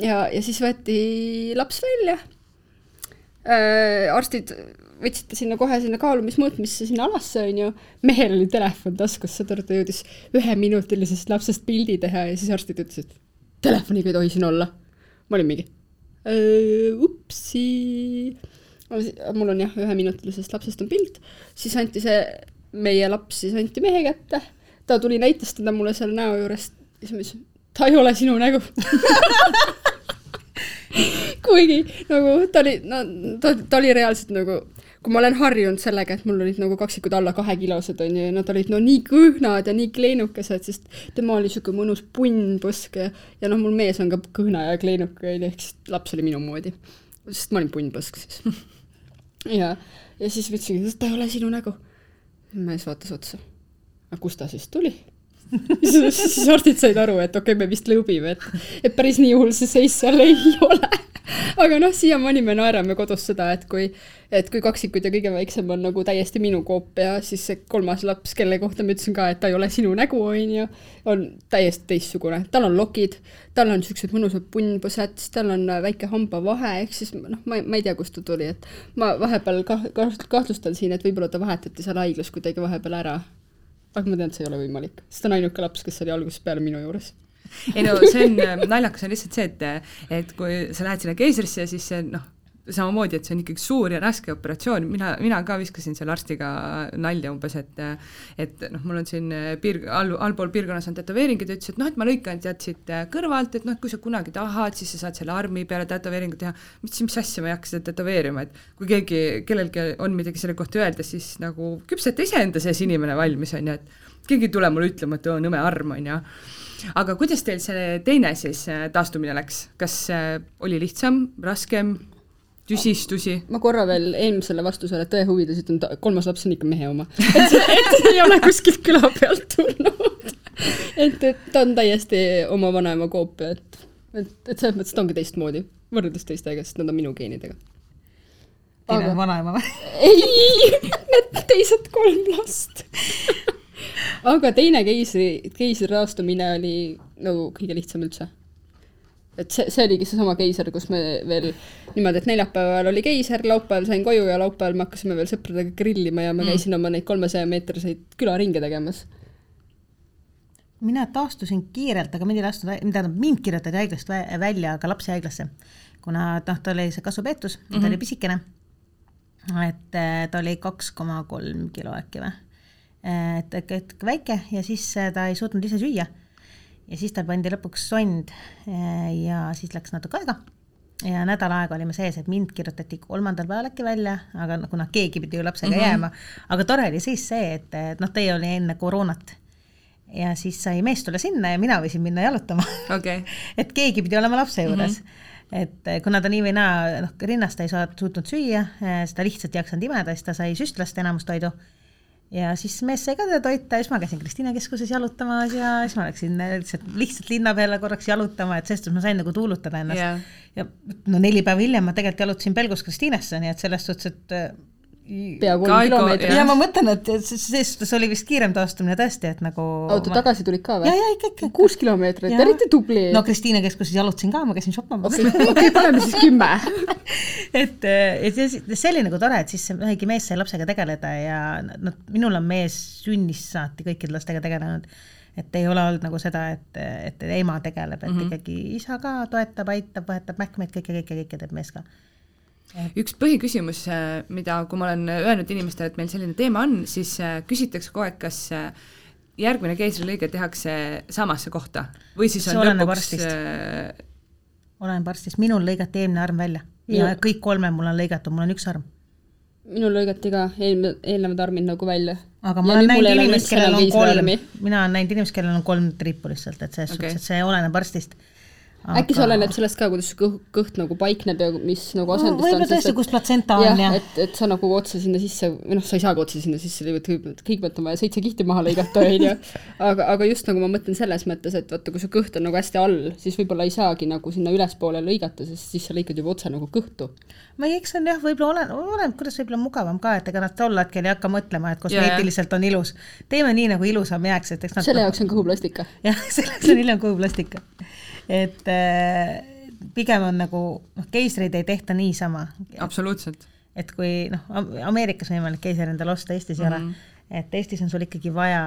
ja, ja siis võeti laps välja äh, arstid võtsid ta sinna kohe sinna kaalumismõõtmisse sinna alasse, onju. mehel oli telefon taskus, aru, ta jõudis üheminutilisest lapsest pildi teha ja siis arstid ütlesid, telefoniga ei tohi siin olla. ma olin mingi upsi. Mul on jah, üheminutilisest lapsest on pilt, siis anti see, meie laps siis anti mehe kätte. ta tuli, näitas teda mulle seal näo juures siis ma ütlesin, ta ei ole sinu nägu kuigi nagu ta oli, no ta, ta oli reaalselt nagu, kui ma olen harjunud sellega, et mul olid nagu kaksikud alla kahekilosed onju ja nad olid no nii kõhnad ja nii kleenukesed, sest tema oli siuke mõnus punnpõsk ja, ja noh, mul mees on ka kõhna ja kleenuke onju, ehk siis laps oli minu moodi. sest ma olin punnpõsk siis ja, ja siis ma ütlesingi, et ta ei ole sinu nägu. mees vaatas otsa. aga kust ta siis tuli? siis arstid said aru, et okei okay,, me vist lõõbime, et, et päris nii hull see seis seal ei ole. Aga noh, siiamaani me naerame kodus seda, et kui, et kui kaksikud ja kõige väiksem on nagu täiesti minu koopia, siis see kolmas laps, kelle kohta ma ütlesin ka, et ta ei ole sinu nägu, on ju, on täiesti teistsugune. tal on lokid, tal on siuksed mõnusad punnpõsed, siis tal on väike hambavahe, ehk siis noh, ma, ma ei tea, kust ta tuli, et ma vahepeal kah-, kahtlustan siin, et võib-olla ta vahetati seal haiglas kuidagi vahepeal ära aga ma tean, et see ei ole võimalik, sest ta on ainuke laps, kes oli algusest peale minu juures ei no see on, naljakas on lihtsalt see, et, et kui sa lähed sinna keisrisse, siis see noh, samamoodi, et see on ikkagi suur ja raske operatsioon, mina, mina ka viskasin selle arstiga nalja umbes, et et noh, mul on siin piir, all, allpool piirkonnas on tätoveeringud ja ütles, et noh, et ma lõikan tead siit kõrvalt, et noh, et kui sa kunagi tahad, siis sa saad selle armi peale tätoveeringu teha. mis, mis asja ma ei hakka seda tätoveerima, et kui keegi, kellelgi on midagi selle kohta öelda, siis nagu küpseta iseenda sees inimene valmis, on ju, et keegi ei tule mulle ütlema, et oo, nõme arm, on ju aga kuidas teil see teine siis taastumine läks, kas oli lihtsam, raskem? tüsistusi? ma korra veel eelmisele vastusele tõe huvides ütlen, kolmas laps on ikka mehe oma. et, et ei ole kuskilt küla pealt tulnud. et, et ta on täiesti oma vanaema koopia, et, et, et selles mõttes ta ongi teistmoodi võrreldes teistega, sest nad on minu geenidega. teine on vanaema või? ei, need teised kolm last aga teine keisri, keisri raastumine oli nagu kõige lihtsam üldse et see, see oligi seesama keiser, kus me veel niimoodi, et neljapäeval oli keiser, laupäeval sain koju ja laupäeval me hakkasime veel sõpradega grillima ja ma mm. käisin oma neid kolmesaja meetriseid külaringe tegemas. mina taastusin kiirelt, aga mind ei lastud, tähendab mind kirjutati haiglast välja ka lapse haiglasse, kuna noh, ta oli see kasvupeetus mm, -hmm. ta mhm. oli pisikene. et äh, ta oli kaks koma kolm kilo äkki või, et, et väike ja siis äh, ta ei suutnud ise süüa ja siis tal pandi lõpuks sond eh, ja siis läks natuke aega ja nädal aega olime sees, et mind kirjutati kolmandal päeval äkki välja, aga kuna keegi pidi ju lapsega mm -hmm. jääma, aga tore oli siis see, et, et noh, teie oli enne koroonat ja siis sai mees tulla sinna ja mina võisin minna jalutama okei, et keegi pidi olema lapse juures mm. -hmm. et eh, kuna ta nii või naa, noh, rinnast ta ei saa, suutnud süüa, seda lihtsalt ei jaksanud imeda, siis ta sai süstlast enamus toidu. Ja siis mees sai ka teda toita ja siis ma käisin Kristiine keskuses jalutamas ja siis ma läksin lihtsalt, lihtsalt linna peale korraks jalutama, et selles suhtes ma sain nagu tuulutada ennast Jaa. ja no neli päeva hiljem ma tegelikult jalutasin Pelgus Kristiinesse, nii et selles suhtes, et pea kolm kilomeetrit jah. ja ma mõtlen, et selles suhtes oli vist kiirem taastumine tõesti, et nagu oota, ma... tagasi tulid ka ja, või? ja ikka, ikka. kuus kilomeetrit, eriti tubli. no Kristiine keskuses jalutasin ka, ma käisin shoppamas okei, paneme siis kümme. et, et see, see oli nagu tore, et siis ühegi mees sai lapsega tegeleda ja noh, minul on mees sünnist saati kõikide lastega tegelenud. et ei ole olnud nagu seda, et, et ema tegeleb, et mm -hmm. ikkagi isa ka toetab, aitab, vahetab mähkmeid, kõike, kõike, kõike teeb mees ka. Üks põhiküsimus, mida, kui ma olen öelnud inimestele, et meil selline teema on, siis äh, küsitakse kogu aeg, kas äh, järgmine keisrilõige tehakse samasse kohta või siis See on oleneb lõpuks arstist. äh, olen arstist, minul lõigati eelmine arm välja ja Minu- kõik kolme mul on lõigatud, mul on üks arm. minul lõigati ka eelmine, eelnevad armid nagu välja. aga ma olen näinud inimest, kellel on kolm, mina olen näinud inimest, kellel on kolm triipu lihtsalt, et selles Okei. okay. suhtes, et see oleneb arstist. Äkki see oleneb sellest ka, kuidas kõht, kõht nagu paikneb ja mis nagu asendist võib-olla tõesti, kus platsenta on jah ja, et, et sa nagu otse sinna sisse, või noh, sa ei saagi otse sinna sisse lõigata, kõigepealt, kõigepealt on vaja seitse kihti maha lõigata, on ju. aga, aga just nagu ma mõtlen selles mõttes, et vaata, kui su kõht on nagu hästi all, siis võib-olla ei saagi nagu sinna ülespoole lõigata, sest siis sa lõikad juba otse nagu kõhtu. Ma ei, eks see on jah, võib-olla olen, oleneb, kuidas võib-olla mugavam ka, et ega nad tol hetkel ei hakka mõtlema, et kosmeetiliselt on ilus. teeme nii, nagu ilusam jääks, et eks nad selle jaoks on kõhuplastika. jah, selleks on hiljem kõhuplastika. et äh, pigem on nagu noh, keisreid ei tehta niisama, absoluutselt. et kui noh, Ameerikas on võimalik keiser endale osta, Eestis ei mm -hmm. ole et Eestis on sul ikkagi vaja,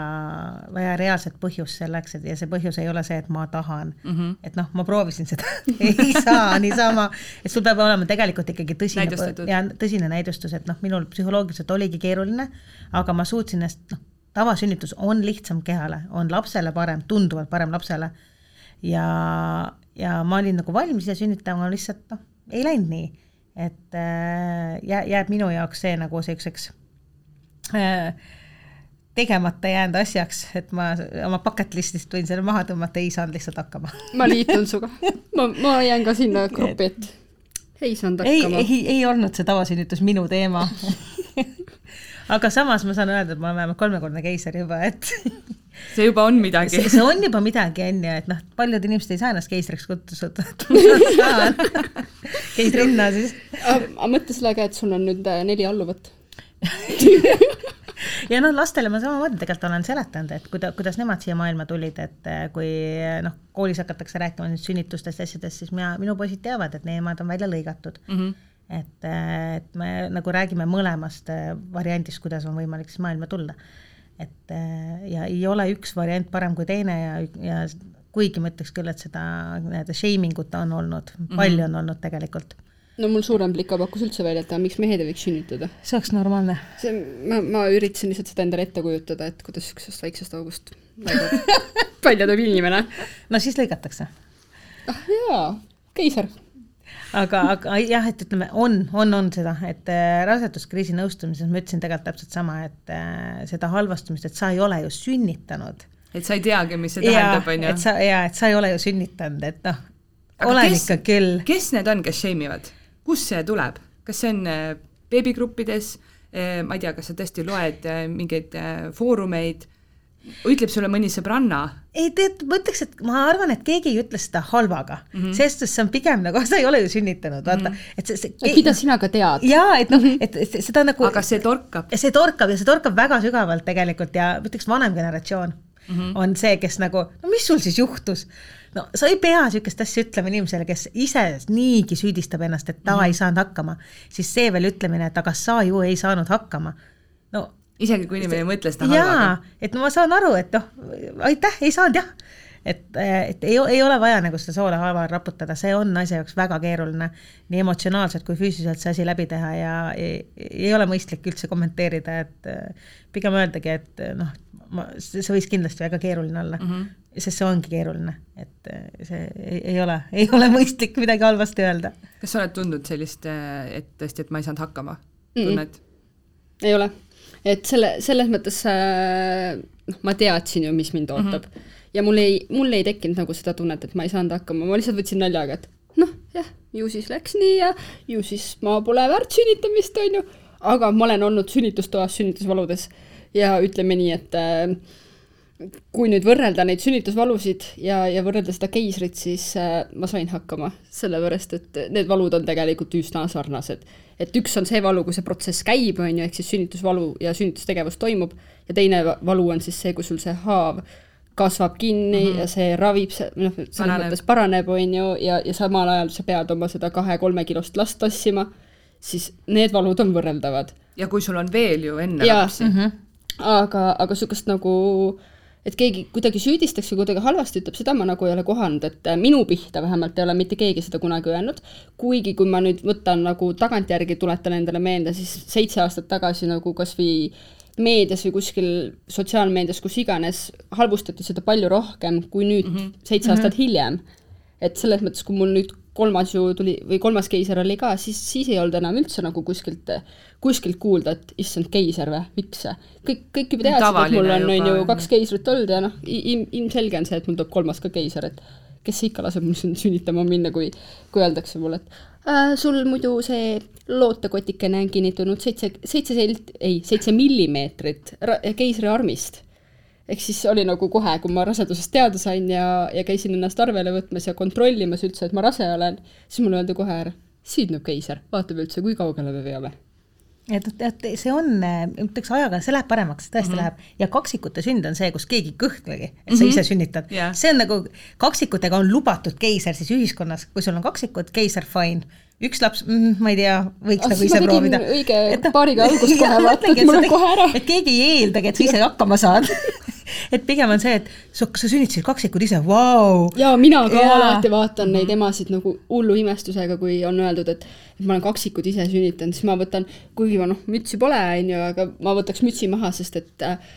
vaja reaalset põhjust selleks, et ja see põhjus ei ole see, et ma tahan. Mm. -hmm. et noh, ma proovisin seda. Ei saa niisama, et sul peab olema tegelikult ikkagi tõsine ja tõsine näidustus, et noh, minul psühholoogiliselt oligi keeruline, aga ma suutsin ennast, noh, tavasünnitus on lihtsam kehale, on lapsele parem, tunduvalt parem lapsele. Ja, ja ma olin nagu valmis ise sünnitama, lihtsalt noh, ei läinud nii, et äh, jää-, jääb minu jaoks see nagu siukseks äh, tegemata jäänud asjaks, et ma oma bucket list'ist võin selle maha tõmmata, ei saanud lihtsalt hakkama. ma liitun sinuga. ma, ma jään ka sinna gruppi, et ei saanud ei, hakkama. ei, ei olnud see tavasünnitus minu teema. aga samas ma saan öelda, et ma olen vähemalt kolmekordne keiser juba, et see juba on midagi see,. see on juba midagi, on ju, et noh, paljud inimesed ei saa ennast keisriks kutsuda, et ma saan keisrinna siis. aga mõtle selle ka, et sul on nüüd äh, neli alluvat. ja noh, lastele ma samamoodi tegelikult olen seletanud, et kuida-, kuidas nemad siia maailma tulid, et eh, kui noh, koolis hakatakse rääkima nüüd sünnitustest ja asjadest, siis mina, minu poisid teavad, et nemad on välja lõigatud mm. Mhm. -hmm. et, et me nagu räägime mõlemast eh, variandist, kuidas on võimalik siis maailma tulla. et eh, ja ei ole üks variant parem kui teine ja, ja kuigi ma ütleks küll, et seda nii-öelda shaming ut on olnud mm, -hmm. palju on olnud tegelikult. No mul suurem plika pakkus üldse välja, et aga miks mehed ei võiks sünnitada. see oleks normaalne. see, ma, ma üritasin lihtsalt seda endale ette kujutada, et kuidas niisugusest väiksest august välja tuleb inimene. no siis lõigatakse ah jaa, keiser. aga, aga jah, et ütleme, on, on, on seda, et äh, raseduskriisi nõustumises ma ütlesin tegelikult täpselt sama, et äh, seda halvastumist, et sa ei ole ju sünnitanud. et sa ei teagi, mis see tähendab, on ju et. sa ja et sa ei ole ju sünnitanud, et noh, olen kes, ikka küll. kes need on, kes shame ivad? Kust see tuleb? kas see on äh, beebigruppides, ma ei tea, kas sa tõesti loed äh, mingeid äh, foorumeid, ütleb sulle mõni sõbranna, ei tead, ma ütleks, et ma arvan, et keegi ei ütle seda halvaga mm, -hmm. sest see on pigem nagu, sa ei ole ju sünnitanud, vaata mm, -hmm. et see, see mida sina ka tead? jaa, et noh, et et seda nagu aga see torkab. ja see torkab ja see torkab väga sügavalt tegelikult ja ma ütleks, vanem generatsioon mm -hmm. on see, kes nagu, no mis sul siis juhtus? No sa ei pea niisugust asja ütlema inimesele, kes ise niigi süüdistab ennast, et ta mm -hmm. ei saanud hakkama, siis see veel ütlemine, et aga sa ju ei saanud hakkama. no isegi kui inimene ei mõtle seda halvaga et no ma saan aru, et noh, aitäh, ei saanud jah. et, et ei, ei ole vaja nagu seda soola haava raputada, see on asja jaoks väga keeruline, nii emotsionaalselt kui füüsiliselt see asi läbi teha ja ei, ei ole mõistlik üldse kommenteerida, et eh, pigem öeldagi, et eh, noh, ma, see võis kindlasti väga keeruline olla mm, -hmm. sest see ongi keeruline, et eh, see ei, ei ole, ei ole mõistlik midagi halvasti öelda. kas sa oled tundnud sellist, et tõesti, et ma ei saanud hakkama, tunned? ei ole. et selle, selles mõttes äh, noh, ma teadsin ju, mis mind ootab mm. -hmm. Ja mul ei, mul ei tekkinud nagu seda tunnet, et ma ei saanud hakkama, ma lihtsalt võtsin naljaga, et noh, jah, ju siis läks nii ja ju siis ma pole väärt sünnitamist, on ju, aga ma olen olnud sünnitustoas sünnitusvaludes. Ja ütleme nii, et äh, kui nüüd võrrelda neid sünnitusvalusid ja, ja võrrelda seda keisrit, siis äh, ma sain hakkama, sellepärast et need valud on tegelikult üsna sarnased. et üks on see valu, kui see protsess käib, on ju, ehk siis sünnitusvalu ja sünnitustegevus toimub, ja teine valu on siis see, kui sul see haav kasvab kinni mm -hmm. ja see ravib, noh, selles mõttes paraneb, on ju, ja, ja samal ajal sa pead oma seda kahe-kolme kilost last tassima, siis need valud on võrreldavad. ja kui sul on veel ju enne ja, lapsi mm. -hmm. aga, aga niisugust nagu et keegi kuidagi süüdistaks või kuidagi halvasti ütleb, seda ma nagu ei ole kohanud, et äh, minu pihta vähemalt ei ole mitte keegi seda kunagi öelnud, kuigi kui ma nüüd võtan nagu tagantjärgi, tuletan endale meelde, siis seitse aastat tagasi nagu kas või meedias või kuskil sotsiaalmeedias, kus iganes, halvustati seda palju rohkem kui nüüd mm -hmm. seitse aastat mm -hmm. hiljem. et selles mõttes, kui mul nüüd kolmas ju tuli või kolmas keiser oli ka, siis, siis ei olnud enam üldse nagu kuskilt, kuskilt kuulda, et issand, keiser või, miks see. kõik, kõik juba teadsid, et mul on, on ju kaks keisrit olnud ja noh, ilmselge on see, et mul tuleb kolmas ka keiser, et kes ikka laseb mul sünnitama minna, kui, kui öeldakse mulle, et sul muidu see lootekotikene on kinnitunud seitse, seitse sent-, ei, seitse millimeetrit keisriarmist. Ehk siis oli nagu kohe, kui ma rasedusest teada sain ja, ja käisin ennast arvele võtmas ja kontrollimas üldse, et ma rase olen, siis mulle öeldi kohe ära, süüdneb keiser, vaatab üldse, kui kaugele me veame et, et see on, ütleks ajaga, see läheb paremaks, tõesti mm -hmm. läheb ja kaksikute sünd on see, kus keegi kõhklegi, et sa mm -hmm. ise sünnitad yeah.. see on nagu, kaksikutega on lubatud keiser siis ühiskonnas, kui sul on kaksikud, keiser fine üks laps mm,, ma ei tea, võiks nagu ise proovida. õige et, paariga algust kohe vaata, et mul on kohe ära. et keegi ei eeldagi, et sa ise hakkama saad et pigem on see, et sa, sa sünnitasid kaksikud ise, vau. ja mina ka ja. alati vaatan neid mhm. emasid nagu hullu imestusega, kui on öeldud, et et ma olen kaksikud ise sünnitanud, siis ma võtan, kuigi ma noh, mütsi pole, on ju, aga ma võtaks mütsi maha, sest et äh,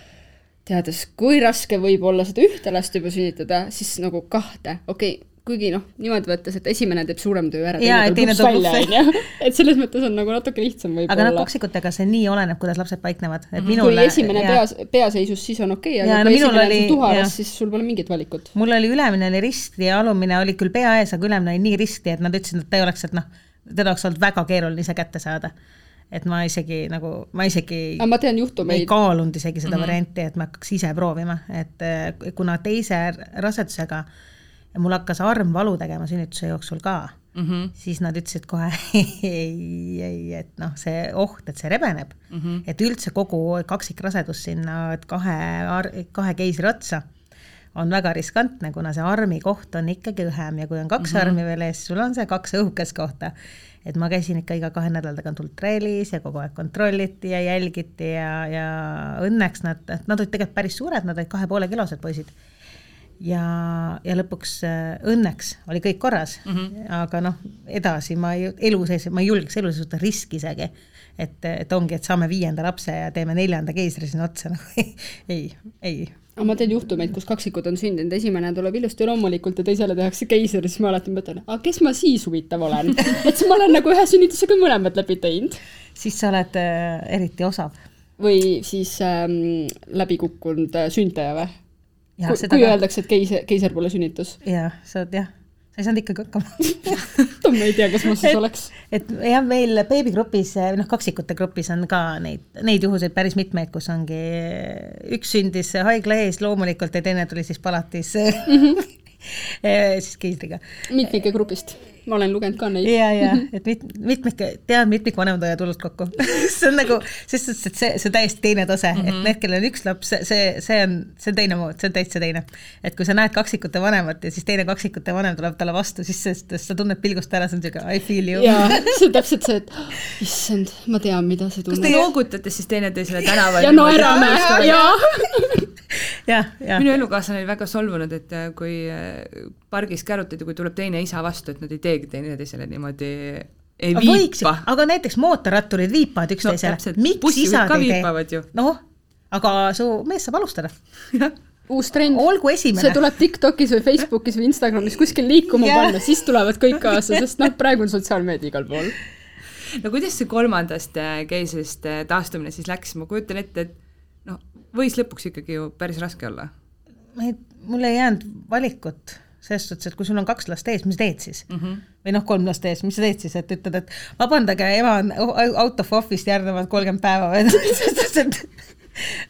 teades, kui raske võib olla seda ühte last juba sünnitada, siis nagu kahte, okei okay, kuigi noh, niimoodi võttes, et esimene teeb suurem töö ära, teine tuleb välja, onju. et selles mõttes on nagu natuke lihtsam võib-olla. aga noh, kaksikutega see nii oleneb, kuidas lapsed paiknevad, et -hmm. minul kui esimene ja... peas, peaseisus, siis on okei okay,, aga no, kui esimene oli, on tuharas, siis sul pole mingit valikut. mul oli ülemine oli risti ja alumine oli küll pea ees, aga ülemine oli nii risti, et nad ütlesid, et ta ei oleks, et noh, teda oleks olnud väga keeruline ise kätte saada et ma isegi nagu, ma isegi aga ma tean juhtumeid. ei kaalunud isegi seda mm -hmm. varianti, et ma hakkaks ise proovima, et eh, kuna teise rasedusega äh, ja mul hakkas arm valu tegema sünnituse jooksul ka mm, -hmm. siis nad ütlesid kohe ei, ei, et noh, see oht, et see rebeneb mm, -hmm. et üldse kogu kaksikrasedus sinna kahe, kahe keisri otsa on väga riskantne, kuna see armi koht on ikkagi õhem ja kui on kaks mm -hmm. armi veel ees, sul on see kaks õhukest kohta. et ma käisin ikka iga kahe nädala tagant ultraheliis ja kogu aeg kontrolliti ja jälgiti ja, ja õnneks nad, nad olid tegelikult päris suured, nad olid kahe poole kilosed poisid ja, ja lõpuks äh, õnneks oli kõik korras mm, -hmm. aga noh, edasi ma ei, elu sees, ma ei julgeks elu sees võtta riski isegi. et, et ongi, et saame viienda lapse ja teeme neljanda keisri sinna otsa, nagu ei, ei. aga ma tean juhtumeid, kus kaksikud on sündinud, esimene tuleb ilusti loomulikult ja teisele tehakse keiser, siis ma alati mõtlen, aga kes ma siis huvitav olen et siis ma olen nagu ühe sünnitusega mõlemad läbi teinud. siis sa oled äh, eriti osav. või siis ähm, läbi kukkunud äh, sündaja või? Kui, kui ka... öeldakse, et keiser, keiser pole sünnitus. jah, sa oled jah, sa ei saanud ikkagi hakkama ma ei tea, kas ma siis oleks. et jah, meil beebigrupis, noh, kaksikute grupis on ka neid, neid juhuseid päris mitmeid, kus ongi üks sündis haigla ees loomulikult ja teine tuli siis palatis mm -hmm. siis keisriga. mitmike grupist ma olen lugenud ka neid. ja, ja et mit-, mitmik, tead, mitmikvanemad hoiavad hullult kokku see on nagu, selles suhtes, et see, see on täiesti teine tase mm, -hmm. et mhm. need, kellel on üks laps, see, see on, see on teine mood, see on täitsa teine. et kui sa näed kaksikute vanemat ja siis teine kaksikute vanem tuleb talle vastu, siis see, sa tunned pilgust ära, see on siuke I feel you. jaa, see on täpselt see, et issand, ma tean, mida see tunneb. kas te noogutate siis teineteisele tänaval? ja naerame, jaa minu elukaaslane oli väga solvunud, et äh, kui äh, pargis kärutati, kui tuleb teine isa vastu, et nad ei teegi teineteisele niimoodi ei aga viipa. aga näiteks mootorratturid viipavad üksteisele no,. miks isad ei tee? noh, aga su mees saab alustada uus trend. olgu esimene. see tuleb TikTokis või Facebookis või Instagramis kuskil liikuma yeah. panna, siis tulevad kõik kaasa, sest noh, praegu on sotsiaalmeedia igal pool no kuidas see kolmandast äh, keisrist taastumine siis läks, ma kujutan ette, et võis lõpuks ikkagi ju päris raske olla. mul ei jäänud valikut selles suhtes, et kui sul on kaks last ees, mis teed siis mm? -hmm. või noh, kolm last ees, mis sa teed siis, et ütled, et vabandage, ema on out of office'ist järgnevad kolmkümmend päeva või selles suhtes,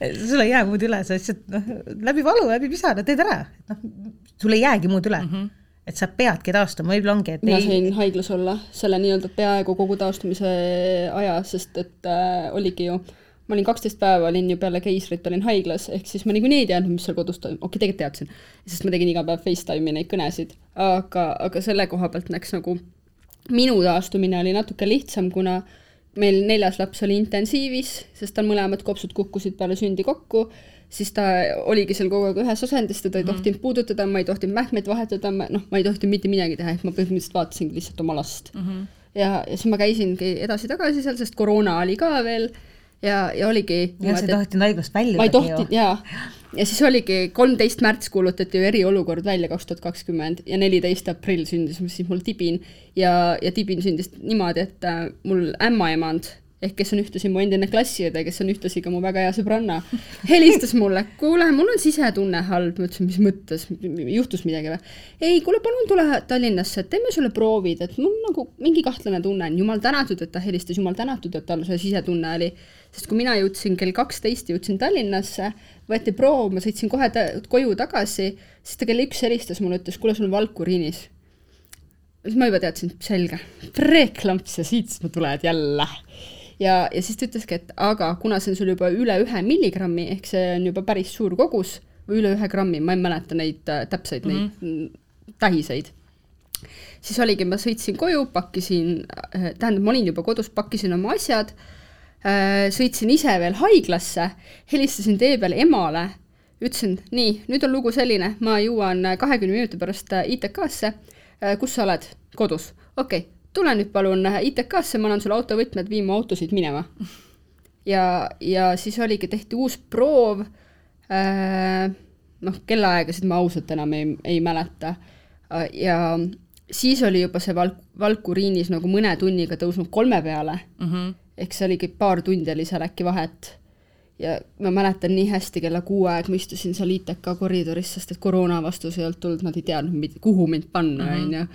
et sul ei jää muud üle, sa lihtsalt noh, läbi valu, läbi pisara teed ära, et noh, sul ei jäägi muud üle mm. -hmm et sa peadki taastuma, võib-olla ongi, et mina ei... sain haiglas olla selle nii-öelda peaaegu kogu taastumise aja, sest et äh, oligi ju, ma olin kaksteist päeva, olin ju peale keisrit olin haiglas, ehk siis ma niikuinii ei teadnud, mis seal kodus toimub, okei okay,, tegelikult teadsin, sest ma tegin iga päev Facetime'i neid kõnesid, aga, aga selle koha pealt läks nagu, minu taastumine oli natuke lihtsam, kuna meil neljas laps oli intensiivis, sest tal mõlemad kopsud kukkusid peale sündi kokku siis ta oligi seal kogu aeg ühes asendis, teda ei mm -hmm. tohtinud puudutada, ma ei tohtinud mähkmeid vahetada, noh, ma ei tohtinud mitte midagi teha, ehk ma põhimõtteliselt vaatasingi lihtsalt oma last mm. -hmm. ja, ja siis ma käisingi edasi-tagasi seal, sest koroona oli ka veel ja, ja oligi. ja sa tohtinud haiglast väljuda. ma ei tohtinud jaa. ja siis oligi kolmteist märts kuulutati ju eriolukord välja kaks tuhat kakskümmend ja neliteist aprill sündis siis mul Tibin ja, ja Tibin sündis niimoodi, et äh, mul ämmaemand ehk kes on ühtlasi mu endine klassiõde, kes on ühtlasi ka mu väga hea sõbranna, helistas mulle, kuule, mul on sisetunne halb, ma ütlesin, mis mõttes, juhtus midagi või? ei, kuule, palun tule Tallinnasse, teeme sulle proovid, et mul nagu mingi kahtlane tunne on, jumal tänatud, et ta helistas, jumal tänatud, et tal see sisetunne oli. sest kui mina jõudsin kell kaksteist, jõudsin Tallinnasse, võeti proov, ma sõitsin kohe ta koju tagasi, siis ta kell üks helistas mulle, ütles, kuule, sul on valk uriinis siis ma juba teadsin, selge, preeklamps ja siit sa tuled jälle ja, ja siis ta ütleski, et aga kuna see on sul juba üle ühe milligrammi, ehk see on juba päris suur kogus või üle ühe grammi, ma ei mäleta neid äh, täpseid mm -hmm. neid tähiseid, siis oligi, ma sõitsin koju, pakkisin äh,, tähendab, ma olin juba kodus, pakkisin oma asjad äh,, sõitsin ise veel haiglasse, helistasin tee peal emale, ütlesin, nii, nüüd on lugu selline, ma jõuan kahekümne minuti pärast äh, ITK-sse äh,, kus sa oled? kodus. okei okay tule nüüd palun ITK-sse, ma annan sulle autovõtmed, vii mu autosid minema. ja, ja siis oligi, tehti uus proov äh,, noh, kellaaegasid ma ausalt enam ei, ei mäleta äh,, ja siis oli juba see valk, valk uriinis nagu mõne tunniga tõusnud kolme peale mm, -hmm. ehk see oligi paar tundi oli seal äkki vahet. ja ma mäletan nii hästi, kella kuue aeg ma istusin seal ITK koridoris, sest et koroona vastus ei olnud tulnud, nad ei teadnud, kuhu mind panna, mhm.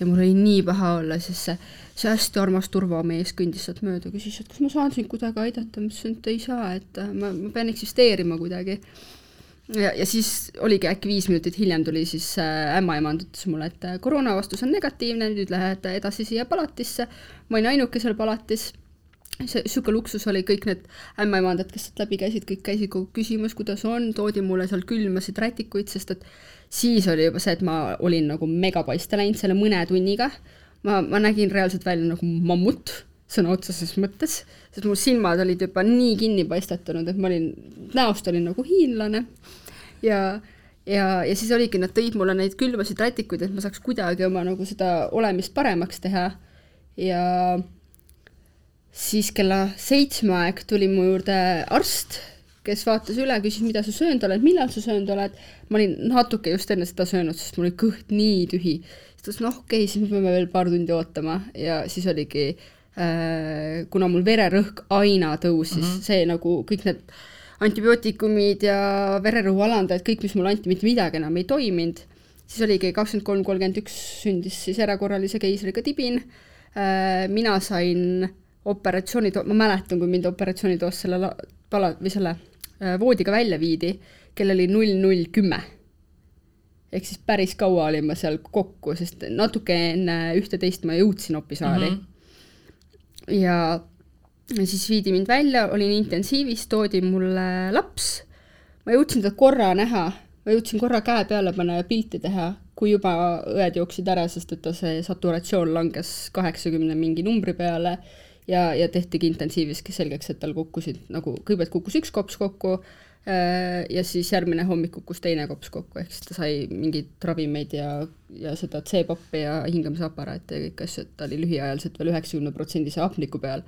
Ja mul oli nii paha olla, sest see, see hästi armas turvamees kõndis sealt mööda, küsis, et kas ma saan sind kuidagi aidata, ma ütlesin, et ei saa, et äh, ma, ma pean eksisteerima kuidagi. ja, ja siis oligi äkki viis minutit hiljem tuli siis äh, ämmaemand ütles mulle, et äh, koroona vastus on negatiivne, nüüd lähed edasi siia palatisse. ma olin ainuke seal palatis see niisugune luksus oli, kõik need ämmaemandad, kes sealt läbi käisid, kõik käisid kogu küsimas, kuidas on, toodi mulle seal külmasid rätikuid, sest et siis oli juba see, et ma olin nagu megapaiste läinud selle mõne tunniga. ma, ma nägin reaalselt välja nagu mammut sõna otseses mõttes, sest mu silmad olid juba nii kinni paistetanud, et ma olin, näost olin nagu hiinlane. ja, ja, ja siis oligi, nad tõid mulle neid külmasid rätikuid, et ma saaks kuidagi oma nagu seda olemist paremaks teha. ja siis kella seitsme aeg tuli mu juurde arst kes vaatas üle, küsis, mida sa söönud oled, millal sa söönud oled. ma olin natuke just enne seda söönud, sest mul oli kõht nii tühi. siis ta ütles, noh, okei okay,, siis me peame veel paar tundi ootama ja siis oligi äh,, kuna mul vererõhk aina tõusis mm, -hmm. see nagu kõik need antibiootikumid ja vererõhu alandajad, kõik, mis mulle anti, mitte midagi enam ei toiminud. siis oligi kakskümmend kolm, kolmkümmend üks sündis siis erakorralise keisriga tibin äh,. mina sain operatsiooni, ma mäletan, kui mind operatsioonitoas selle pala- või selle Äh, voodiga välja viidi, kell oli null null kümme. ehk siis päris kaua olin ma seal kokku, sest natuke enne ühte-teist ma jõudsin opisaali mm. -hmm. ja siis viidi mind välja, olin intensiivis, toodi mulle laps, ma jõudsin teda korra näha, ma jõudsin korra käe peale panna ja pilti teha, kui juba õed jooksid ära, sest et ta see saturatsioon langes kaheksakümne mingi numbri peale ja, ja tehtigi intensiiviski selgeks, et tal kukkusid nagu, kõigepealt kukkus üks kops kokku äh, ja siis järgmine hommik kukkus teine kops kokku, ehk siis ta sai mingeid ravimeid ja, ja seda C-poppi ja hingamisaparaati ja kõiki asju, et ta oli lühiajaliselt veel üheksakümne protsendise hapniku peal.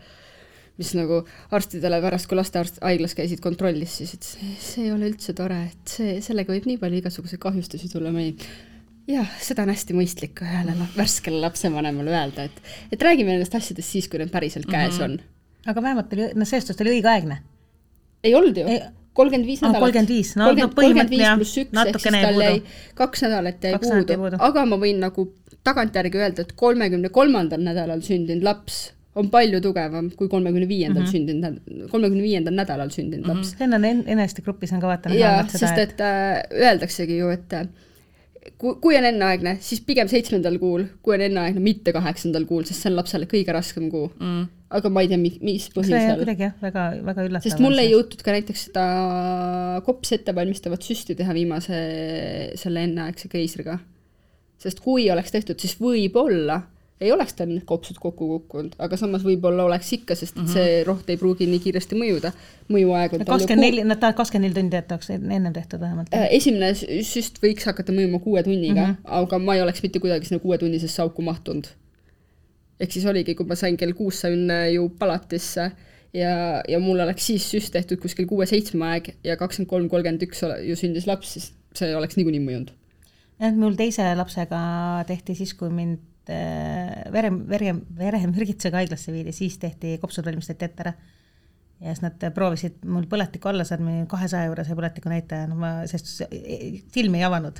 mis nagu arstidele pärast, kui lastearst haiglas käisid kontrollis, siis ütles, see ei ole üldse tore, et see, sellega võib nii palju igasuguseid kahjustusi tulla, ma ei jah, seda on hästi mõistlik ka ühele värskele lapsevanemale öelda, et, et räägime nendest asjadest siis, kui need päriselt käes Mhm. on. aga vähemalt oli, no selles suhtes oli õigeaegne. ei olnud ju Ei-, kolmkümmend viis nädalat. 35, no- no kolmkümmend viis jah, pluss üks, ehk siis tal jäi kaks nädalat jäi Kaks puudu, puudu. aga ma võin nagu tagantjärgi öelda, et kolmekümne kolmandal nädalal sündinud laps on palju tugevam kui kolmekümne viiendal sündinud, kolmekümne viiendal nädalal sündinud laps. see on en- eneste grupis on ka vaata näha sest et äh, öeldaksegi ju, et äh, kui, kui on enneaegne, siis pigem seitsmendal kuul, kui on enneaegne mitte kaheksandal kuul, sest see on lapsele kõige raskem kuu mm.. aga ma ei tea, mis, põhjusel. kuidagi jah, väga, väga üllatav. sest mul ei jõutud ka näiteks seda kopsi ettevalmistavat süsti teha viimase selle enneaegse keisriga. sest kui oleks tehtud, siis võib-olla ei oleks tal need kopsud kokku kukkunud, aga samas võib-olla oleks ikka, sest et see roht ei pruugi nii kiiresti mõjuda. mõjuaeg on kakskümmend neli, nad tahavad kakskümmend neli tundi jätaks ennem tehtud vähemalt. Äh, esimene sü- süst võiks hakata mõjuma kuue tunniga mm, -hmm. aga ma ei oleks mitte kuidagi sinna kuuetunnisesse auku mahtunud. ehk siis oligi, kui ma sain kell kuus sain äh, ju palatisse ja, ja mul oleks siis süst tehtud kuskil kuue-seitsme aeg ja kakskümmend kolm, kolmkümmend üks ju sündis laps, siis see oleks niikuinii mõjunud. jah, mul teise lapsega tehti siis, kui mind vere, vere, veremürgitusega haiglasse viidi, siis tehti, kopsud valmistati ette ära. ja siis nad proovisid mul põletikku alla saada, olin kahesaja juures ja põletiku näitaja, no ma, sest see- silmi ei avanud.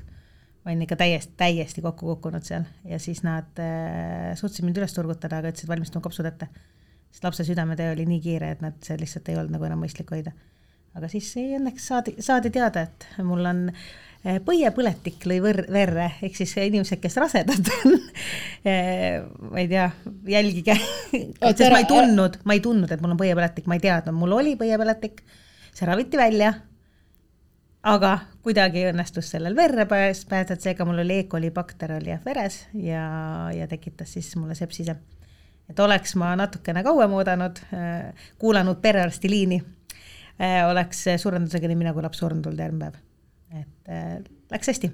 ma olin ikka täiesti, täiesti kokku kukkunud seal ja siis nad äh, suutsid mind üles turgutada, aga ütlesid valmistame kopsud ette. sest lapse südametöö oli nii kiire, et nad, see lihtsalt ei olnud nagu enam mõistlik hoida. aga siis ei, õnneks saadi, saadi teada, et mul on eh, põiepõletik lõi võr-, verre, ehk siis inimesed, kes rasedad on eh, ma ei tea, jälgige, sest ma ei ära- tundnud, ma ei tundnud, et mul on põiepõletik, ma ei teadnud, mul oli põiepõletik, see raviti välja, aga kuidagi õnnestus sellel verre pääs- pääseda, seega mul oli E. coli bakter oli jah veres ja, ja tekitas siis mulle sepsise. et oleks ma natukene kauem oodanud, kuulanud perearsti liini, oleks surendusega nii mina kui laps surnud olnud järgmine päev. Et äh, läks hästi.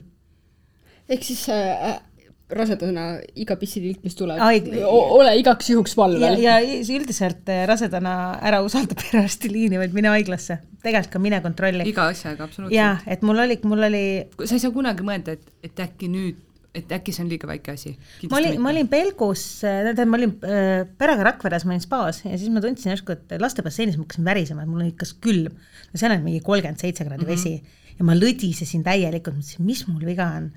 ehk siis äh, rasedana iga pissililt, mis tuleb ole igaks juhuks ja, valvel. ja üldiselt äh, rasedana ära usalda perearsti liini, vaid mine haiglasse, tegelikult ka mine kontrolli. iga asjaga absoluutselt., et mul oli, mul oli sa ei saa kunagi mõelda, et, et äkki nüüd, et äkki see on liiga väike asi. ma olin, ma olin Pelgus, tähendab, ma olin äh, perega Rakveres, ma olin spaas ja siis ma tundsin järsku, et lastebasseinis ma hakkasin värisema, et mul oli kas külm. no seal on mingi kolmkümmend seitse kraadi Mhm. vesi ja ma lõdisesin täielikult, mõtlesin, mis mul viga on.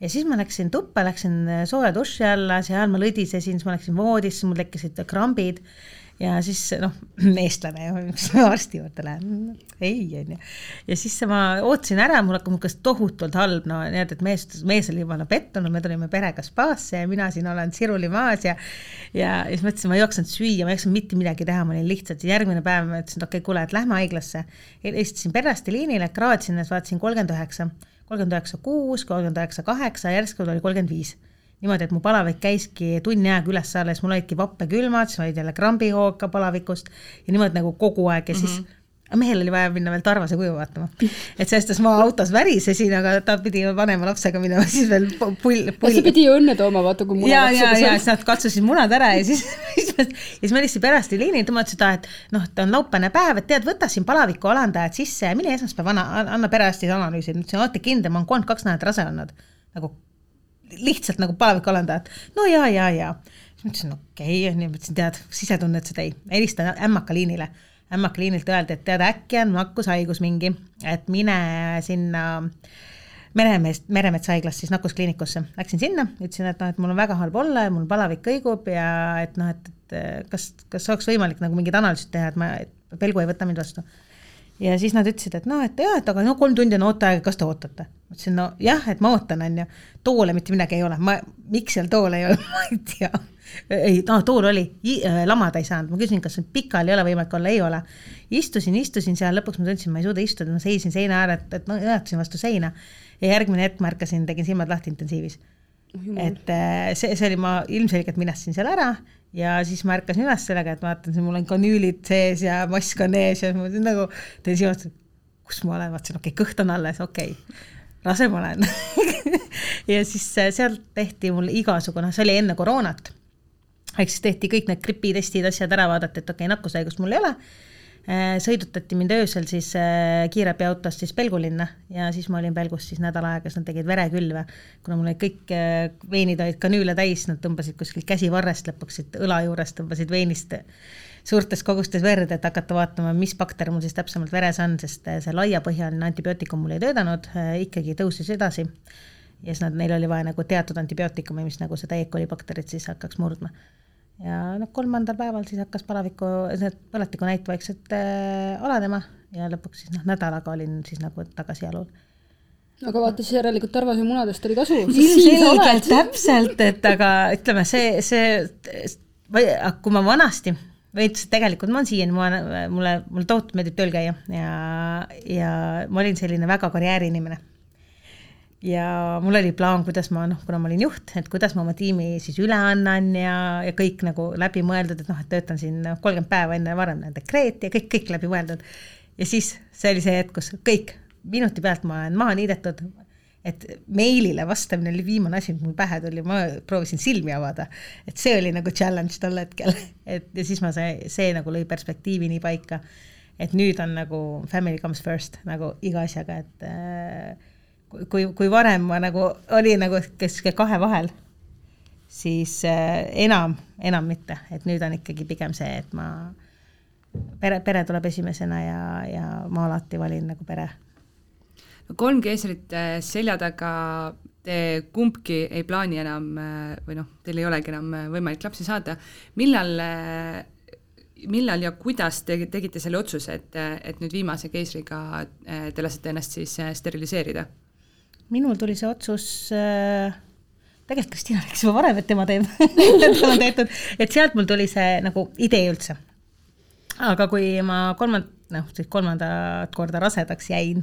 ja siis ma läksin tuppa, läksin sooja duši alla, seal ma lõdisesin, siis ma läksin voodisse, mul tekkisid krambid ja siis noh, eestlane arsti juurde lähen, ei onju. ja siis ma ootasin ära, mul hakkas tohutult halb, no nii et, et mees, mees oli jumala pettunud, me tulime perega spaasse ja mina siin olen siruli maas ja ja, siis mõtlesin, ma ei jaksanud süüa, ma ei jaksanud mitte midagi teha, ma olin lihtsalt, järgmine päev ma ütlesin, et okei okay,, kuule, et lähme haiglasse. helistasin perearsti liinile, kraadsin, et vaatasin kolmkümmend üheksa, kolmkümmend üheksa kuus, kolmkümmend üheksa kaheksa, järsku oli kolmkümmend viis niimoodi, et mu palavik käiski tunni aega üles-alla, siis mul olidki vappekülmad, siis olid jälle krambihoog ka palavikust ja niimoodi nagu kogu aeg ja siis mm -hmm. mehel oli vaja minna veel Tarvase kuju vaatama. et selles suhtes ma autos värisesin, aga ta pidi vanema lapsega minema siis veel pu- pull, pull see. pidi ju õnne tooma, vaata kui mul ja, ja, ja siis nad katsusid munad ära ja siis, ja siis ma helistasin perearsti liinile, tema ütles seda, et noh, ta on laupäevane päev, et tead, võta siin palaviku alandajad sisse ja mine esmaspäev anna, anna perearstile analüüsi. ma ütlesin, olete kindel, ma olen kolmkümmend kaks nädalat rase olnud. nagu lihtsalt nagu palaviku alandajad. no ja, ja, ja. siis ma ütlesin, okei okay., onju, mõtlesin, tead, sisetunne ütles, et ei, helistan ämmaka liinile. ämmaka liinilt öeldi, et tead, äkki on nakkushaigus mingi, et mine sinna Meremeest, Meremetsa haiglast siis nakkuskliinikusse. Läksin sinna, ütlesin, et noh, et mul on väga halb olla ja mul palavik kõigub ja et noh, et, et kas, kas oleks võimalik nagu mingid analüüsid teha, et ma, et pelgu ei võta mind vastu ja siis nad ütlesid, et noh, et jah, et aga no kolm tundi on ooteaega, kas te ootate? ma ütlesin, no jah, et ma ootan, on ju. toole mitte midagi ei ole, ma, miks seal toole ei ole, ma ei tea. ei, no tool oli, lamada ei saanud, ma küsisin, kas pikali ei ole võimalik olla, ei ole. istusin, istusin seal, lõpuks ma tundsin, ma ei suuda istuda, ma seisin seina ääre, et, et no õetasin vastu seina. ja järgmine hetk ma ärkasin, tegin silmad lahti intensiivis. Et äh, see, see oli, ma ilmselgelt minastasin seal ära ja siis ma ärkasin üles sellega, et vaatan, mul on kanüülid sees ja mask on ees ja ma nagu, teen silmad, kus ma olen, vaatasin, okei okay,, kõht on alles, okei okay., rase ma olen ja siis äh, sealt tehti mul igasugune, see oli enne koroonat, ehk siis tehti kõik need gripitestid, asjad ära, vaadati, et okei okay,, nakkushaigust mul ei ole sõidutati mind öösel siis äh, kiirabiautost siis Pelgulinna ja siis ma olin Pelgus siis nädal aega, siis nad tegid verekülve. kuna mul olid kõik äh, veenid olid kanüüle täis, nad tõmbasid kuskilt käsivarrest lõpuks siit õla juurest, tõmbasid veenist suurtes kogustes verd, et hakata vaatama, mis bakter mul siis täpsemalt veres on, sest see laiapõhjaline antibiootikum mul ei töötanud, ikkagi tõusis edasi. ja siis nad, neil oli vaja nagu teatud antibiootikumi, mis nagu seda E. coli bakterit siis hakkaks murdma ja noh, kolmandal päeval siis hakkas palaviku, need põletikunäit vaikselt äh, alanema ja lõpuks siis noh, nädalaga olin siis nagu tagasi jalul. aga vaata, siis järelikult Tarvase munadest oli kasu. ilmselgelt, täpselt, et aga ütleme, see, see, kui ma vanasti või üldse tegelikult ma olen siiani, ma, mulle, mulle tohutult meeldib tööl käia ja, ja ma olin selline väga karjääriinimene ja mul oli plaan, kuidas ma noh, kuna ma olin juht, et kuidas ma oma tiimi siis üle annan ja, ja kõik nagu läbimõeldud, et noh, et töötan siin kolmkümmend päeva enne varem dekreeti ja kõik, kõik läbimõeldud. ja siis see oli see hetk, kus kõik minuti pealt ma olen maha niidetud, et meilile vastamine oli viimane asi, mis mul pähe tuli, ma proovisin silmi avada. et see oli nagu challenge tol hetkel, et ja siis ma see, see nagu lõi perspektiivi nii paika, et nüüd on nagu family comes first nagu iga asjaga, et äh, kui, kui varem ma nagu olin nagu kes kahe vahel, siis äh, enam, enam mitte, et nüüd on ikkagi pigem see, et ma, pere, pere tuleb esimesena ja, ja ma alati valin nagu pere. no kolm keisrit äh, selja taga, te kumbki ei plaani enam äh, või noh, teil ei olegi enam võimalik lapsi saada, millal millal ja kuidas te tegite selle otsuse, et, et nüüd viimase keisriga te lasete ennast siis steriliseerida? Minul tuli see otsus äh, tegelikult Kristina rääkis juba varem, et tema teeb tema tehtud, et sealt mul tuli see nagu idee üldse. aga kui ma kolmand-, noh, siis kolmandat korda rasedaks jäin,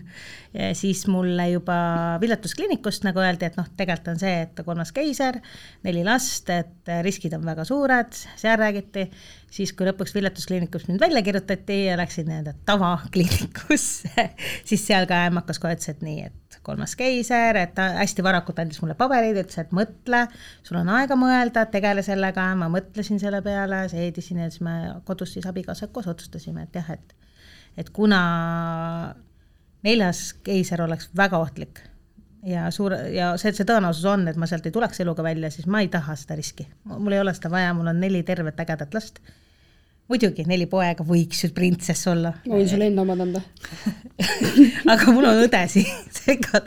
siis mulle juba viljetuskliinikust nagu öeldi, et noh, tegelikult on see, et kolmas keiser, neli last, et riskid on väga suured, seal räägiti, siis kui lõpuks viljetuskliinikust mind välja kirjutati ja läksin nii-öelda tavakliinikusse, siis seal ka ämm hakkas kohe ütles, et nii, et kolmas keiser, et ta hästi varakult andis mulle pabereid, ütles, et mõtle, sul on aega mõelda, tegele sellega, ma mõtlesin selle peale, seedisin ja siis me kodus siis abikaasaga koos otsustasime, et jah, et et kuna neljas keiser oleks väga ohtlik ja suur ja see, see tõenäosus on, et ma sealt ei tuleks eluga välja, siis ma ei taha seda riski. mul ei ole seda vaja, mul on neli tervet ägedat last muidugi, neli poega võiks ju printsess olla. ma võin sulle enda omad anda. Aga mul on õde siin, seega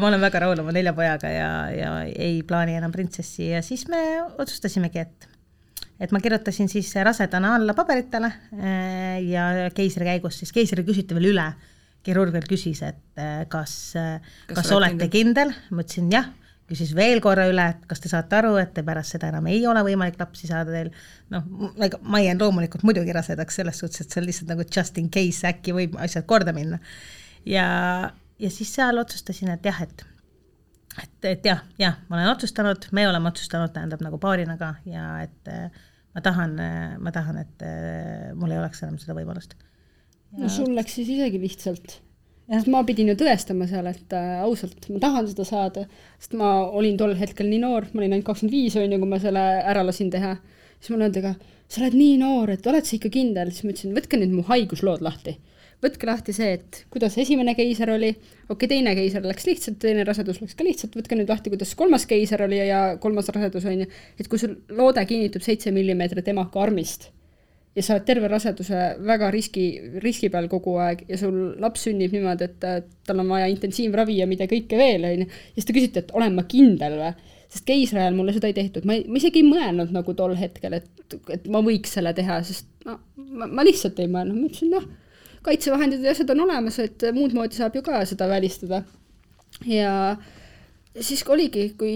ma olen väga rahul oma nelja pojaga ja, ja ei plaani enam printsessi ja siis me otsustasimegi, et et ma kirjutasin siis rasedana alla paberitele ja keisri käigus siis, keisri küsiti veel üle, kirurg veel küsis, et kas, kas, kas olete kindel, ma ütlesin jah küsis veel korra üle, et kas te saate aru, et pärast seda enam ei ole võimalik lapsi saada teil, noh, ega ma jään loomulikult muidugi rasedaks selles suhtes, et see on lihtsalt nagu just in case, äkki võib asjad korda minna. ja, ja siis seal otsustasin, et jah, et et, et jah, jah, ma olen otsustanud, me oleme otsustanud, tähendab nagu paarina ka ja et äh, ma tahan, ma tahan, et äh, mul ei oleks enam seda võimalust. no sul läks siis isegi lihtsalt sest ma pidin ju tõestama seal, et äh, ausalt, ma tahan seda saada, sest ma olin tol hetkel nii noor, ma olin ainult kakskümmend viis, on ju, kui ma selle ära lasin teha. siis mulle öeldi ka, sa oled nii noor, et oled sa ikka kindel, siis ma ütlesin, võtke nüüd mu haiguslood lahti. võtke lahti see, et kuidas esimene keiser oli, okei okay,, teine keiser läks lihtsalt, teine rasedus läks ka lihtsalt, võtke nüüd lahti, kuidas kolmas keiser oli ja kolmas rasedus on ju, et kui sul loode kinnitub seitse millimeetrit emaka armist ja sa oled terve raseduse väga riski, riski peal kogu aeg ja sul laps sünnib niimoodi, et tal on vaja intensiivravi ja mida kõike veel, on ju, ja siis te küsite, et olen ma kindel või? sest keisri ajal mulle seda ei tehtud, ma ei, ma isegi ei mõelnud nagu tol hetkel, et, et ma võiks selle teha, sest no ma, ma lihtsalt ei mõelnud, ma ütlesin noh, kaitsevahendid ja asjad on olemas, et muud moodi saab ju ka seda välistada. ja siis oligi, kui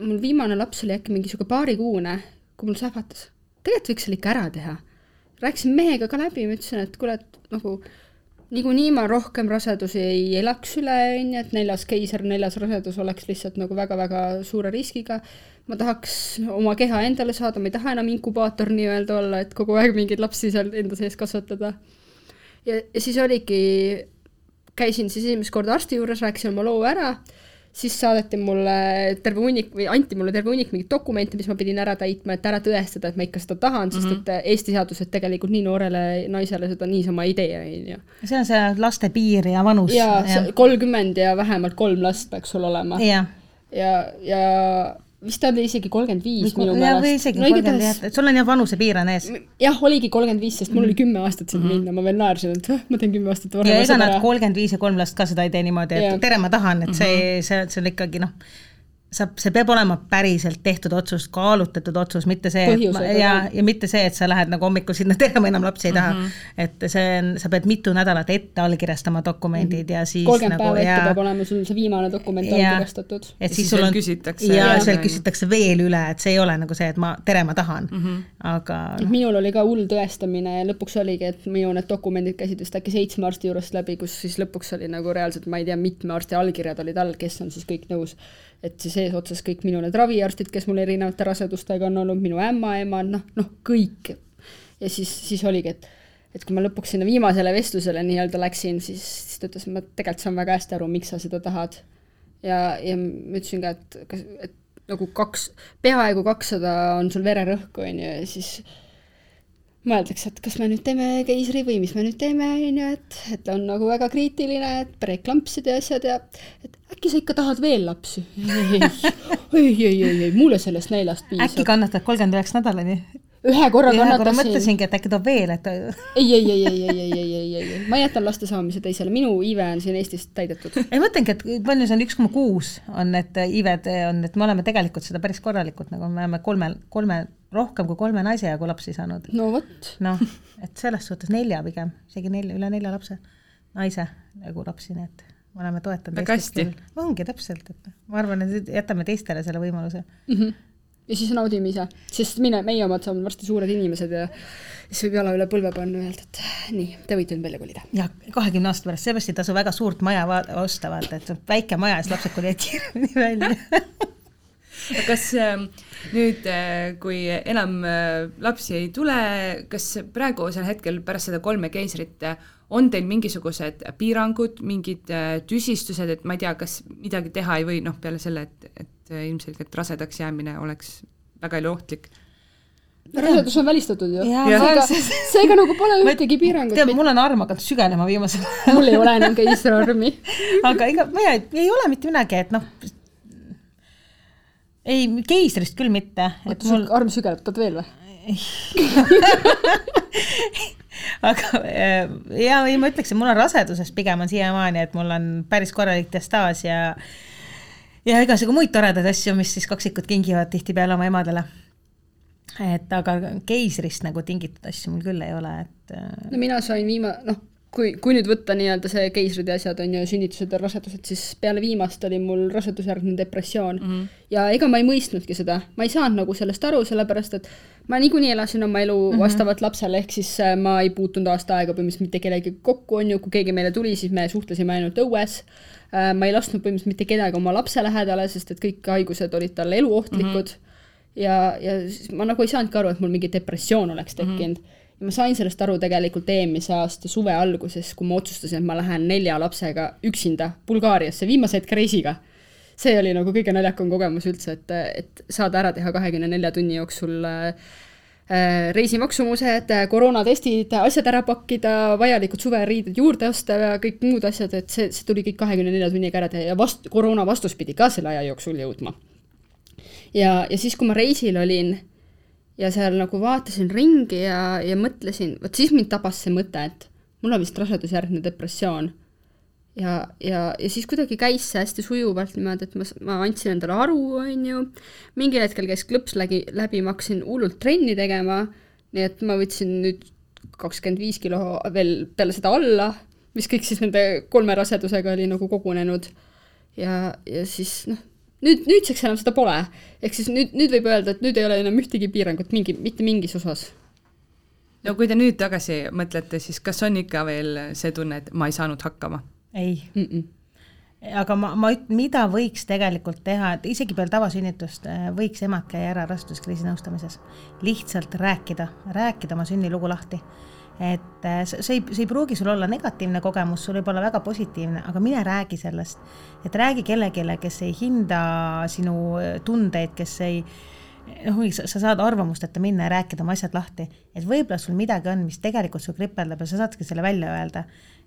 mul viimane laps oli äkki mingi sihuke paarikuune, kui mul sähvatas tegelikult võiks selle ikka ära teha. rääkisin mehega ka läbi, ma ütlesin, et kuule, et nagu niikuinii ma rohkem rasedusi ei elaks üle, on ju, et neljas keiser, neljas rasedus oleks lihtsalt nagu väga-väga suure riskiga. ma tahaks oma keha endale saada, ma ei taha enam inkubaator nii-öelda olla, et kogu aeg mingeid lapsi seal enda sees kasvatada. ja, ja siis oligi, käisin siis esimest korda arsti juures, rääkisin oma loo ära, siis saadeti mulle terve hunnik või anti mulle terve hunnik mingeid dokumente, mis ma pidin ära täitma, et ära tõestada, et ma ikka seda tahan mm, -hmm. sest et Eesti seadused tegelikult nii noorele naisele seda niisama ei tee, on ju. see on see laste piir ja vanus. jaa ja., kolmkümmend ja vähemalt kolm last peaks sul olema. ja, ja, ja vist ta oli isegi kolmkümmend viis minu meelest. või isegi no, kolmkümmend viis, et sul on jah vanusepiir on ees. jah, oligi kolmkümmend viis, sest mul oli kümme aastat sinna mm -hmm. minna, ma veel naersin, et ma teen kümme aastat varem. ja ega nad kolmkümmend viis ja kolm last ka seda ei tee niimoodi, et ja. tere, ma tahan, et see -hmm. see, see on ikkagi noh sa, see peab olema päriselt tehtud otsus, kaalutletud otsus, mitte see, ja, ja mitte see, et sa lähed nagu hommikul sinna, tere, ma enam lapsi ei taha mm. -hmm. et see on, sa pead mitu nädalat ette allkirjastama dokumendid mm -hmm. ja siis kolmkümmend nagu, päeva ette ja, peab olema sul see viimane dokument ja, allkirjastatud. et siis, siis sul on, ja, ja seal küsitakse veel üle, et see ei ole nagu see, et ma, tere, ma tahan mm, -hmm. aga no.. minul oli ka hull tõestamine ja lõpuks oligi, et minu need dokumendid käisid vist äkki seitsme arsti juurest läbi, kus siis lõpuks oli nagu reaalselt, ma ei tea, mitme arsti allkirjad olid all, kes on siis kõik nõus et siis eesotsas kõik minu need raviarstid, kes mul erinevate rasedustega on olnud, minu ämmaemad, noh, noh kõik. ja siis, siis oligi, et et kui ma lõpuks sinna viimasele vestlusele nii-öelda läksin, siis, siis ta ütles, ma tegelikult saan väga hästi aru, miks sa seda tahad. ja, ja ma ütlesin ka, et kas, et nagu kaks, peaaegu kakssada on sul vererõhk, on ju, ja siis mõeldakse, et kas me nüüd teeme keisri või mis me nüüd teeme, on ju, et, et on nagu väga kriitiline, et preeklampsid ja asjad ja et äkki sa ikka tahad veel lapsi? ei, ei, ei, ei, ei, mulle sellest neljast piisab. äkki kannatad kolmkümmend üheksa nädalani? Ühe korra kannatasin. mõtlesingi, et äkki toob veel, et ei, ei, ei, ei, ei, ei, ei, ei, ei, ei, ma jätan laste saamise teisele, minu iive on siin Eestis täidetud. ei, mõtlengi, et palju see on, üks koma kuus on need iived on, et me oleme tegelikult seda päris korralikult, nagu me oleme kolme, kolme rohkem kui kolme naise jagu lapsi saanud. no vot. noh, et selles suhtes nelja pigem, isegi nelja, üle nelja lapse, naise jagu lapsi, nii et me oleme toetanud. väga hästi. ongi täpselt, et ma arvan, et jätame teistele selle võimaluse mm. -hmm. Ja siis naudime ise, sest mine, meie omad saame varsti suured inimesed ja siis võib jala üle põlve panna ja öelda, et nii, te võite nüüd välja kolida. ja kahekümne aasta pärast, seepärast ei tasu väga suurt maja osta, vaata, et väike maja ja siis lapsed kolivad kiiremini välja kas äh, nüüd, äh, kui enam äh, lapsi ei tule, kas praegusel hetkel pärast seda kolme keisrit on teil mingisugused piirangud, mingid tüsistused, et ma ei tea, kas midagi teha ei või, noh, peale selle, et, et ilmselgelt rasedaks jäämine oleks väga eluohtlik rasedus on välistatud ju. seega, seega nagu pole ühtegi piirangut. tead, mul on arm hakanud sügelema viimasel ajal mul ei ole enam keisriarmi aga ega, ma ei, ei ole mitte midagi, et noh, ei, keisrist küll mitte. et mul arm sügeleb veel või? aga äh, ja ei, ma ütleks, et mul on raseduses pigem on siiamaani, et mul on päris korralik diastaas ja ja igasugu muid toredaid asju, mis siis kaksikud kingivad tihtipeale oma emadele. et aga keisrist nagu tingitud asju mul küll ei ole, et. Äh, no mina sain viima-, noh kui, kui nüüd võtta nii-öelda see keisrid ja asjad, on ju, sünnitused ja rasedused, siis peale viimast oli mul rasedusjärgne depressioon mm. -hmm. ja ega ma ei mõistnudki seda, ma ei saanud nagu sellest aru, sellepärast et ma niikuinii elasin oma elu mm -hmm. vastavalt lapsele, ehk siis äh, ma ei puutunud aasta aega põhimõtteliselt mitte kellegagi kokku, on ju, kui keegi meile tuli, siis me suhtlesime ainult õues. Äh, ma ei lasknud põhimõtteliselt mitte kedagi oma lapse lähedale, sest et kõik haigused olid talle eluohtlikud mm. -hmm. ja, ja siis ma nagu ei saanudki aru, et mul mingi depressioon oleks tekkinud mm. -hmm ja ma sain sellest aru tegelikult eelmise aasta suve alguses, kui ma otsustasin, et ma lähen nelja lapsega üksinda Bulgaariasse viimase hetke reisiga. See oli nagu kõige naljakam kogemus üldse, et, et saada ära teha kahekümne nelja tunni jooksul äh, reisimaksumused, koroonatestid, asjad ära pakkida, vajalikud suveriided juurde osta ja kõik muud asjad, et see, see tuli kõik kahekümne nelja tunniga ära teha ja vast-, koroona vastus pidi ka selle aja jooksul jõudma. ja, ja siis, kui ma reisil olin ja seal nagu vaatasin ringi ja, ja mõtlesin, vot siis mind tabas see mõte, et mul on vist rasedusjärgne depressioon. Ja, ja, ja siis kuidagi käis see hästi sujuvalt niimoodi, et ma, ma andsin endale aru, on ju, mingil hetkel käis klõps läbi, läbi, ma hakkasin hullult trenni tegema, nii et ma võtsin nüüd kakskümmend viis kilo veel peale seda alla, mis kõik siis nende kolme rasedusega oli nagu kogunenud. ja, ja siis noh nüüd, nüüdseks enam seda pole. ehk siis nüüd, nüüd võib öelda, et nüüd ei ole enam ühtegi piirangut mingi, mitte mingis osas. no kui te nüüd tagasi mõtlete, siis kas on ikka veel see tunne, et ma ei saanud hakkama? Ei mm. -mm aga ma, ma üt-, mida võiks tegelikult teha, et isegi peale tavasünnitust äh, võiks emad käia ära raseduskriisi nõustamises. lihtsalt rääkida, rääkida oma sünnilugu lahti et äh, see ei, see ei pruugi sul olla negatiivne kogemus, sul võib olla väga positiivne, aga mine räägi sellest. et räägi kellelegi, kes ei hinda sinu tundeid, kes ei noh, sa saad arvamusteta minna ja rääkida oma asjad lahti, et võib-olla sul midagi on, mis tegelikult sul kripeldab ja sa saadki selle välja öelda.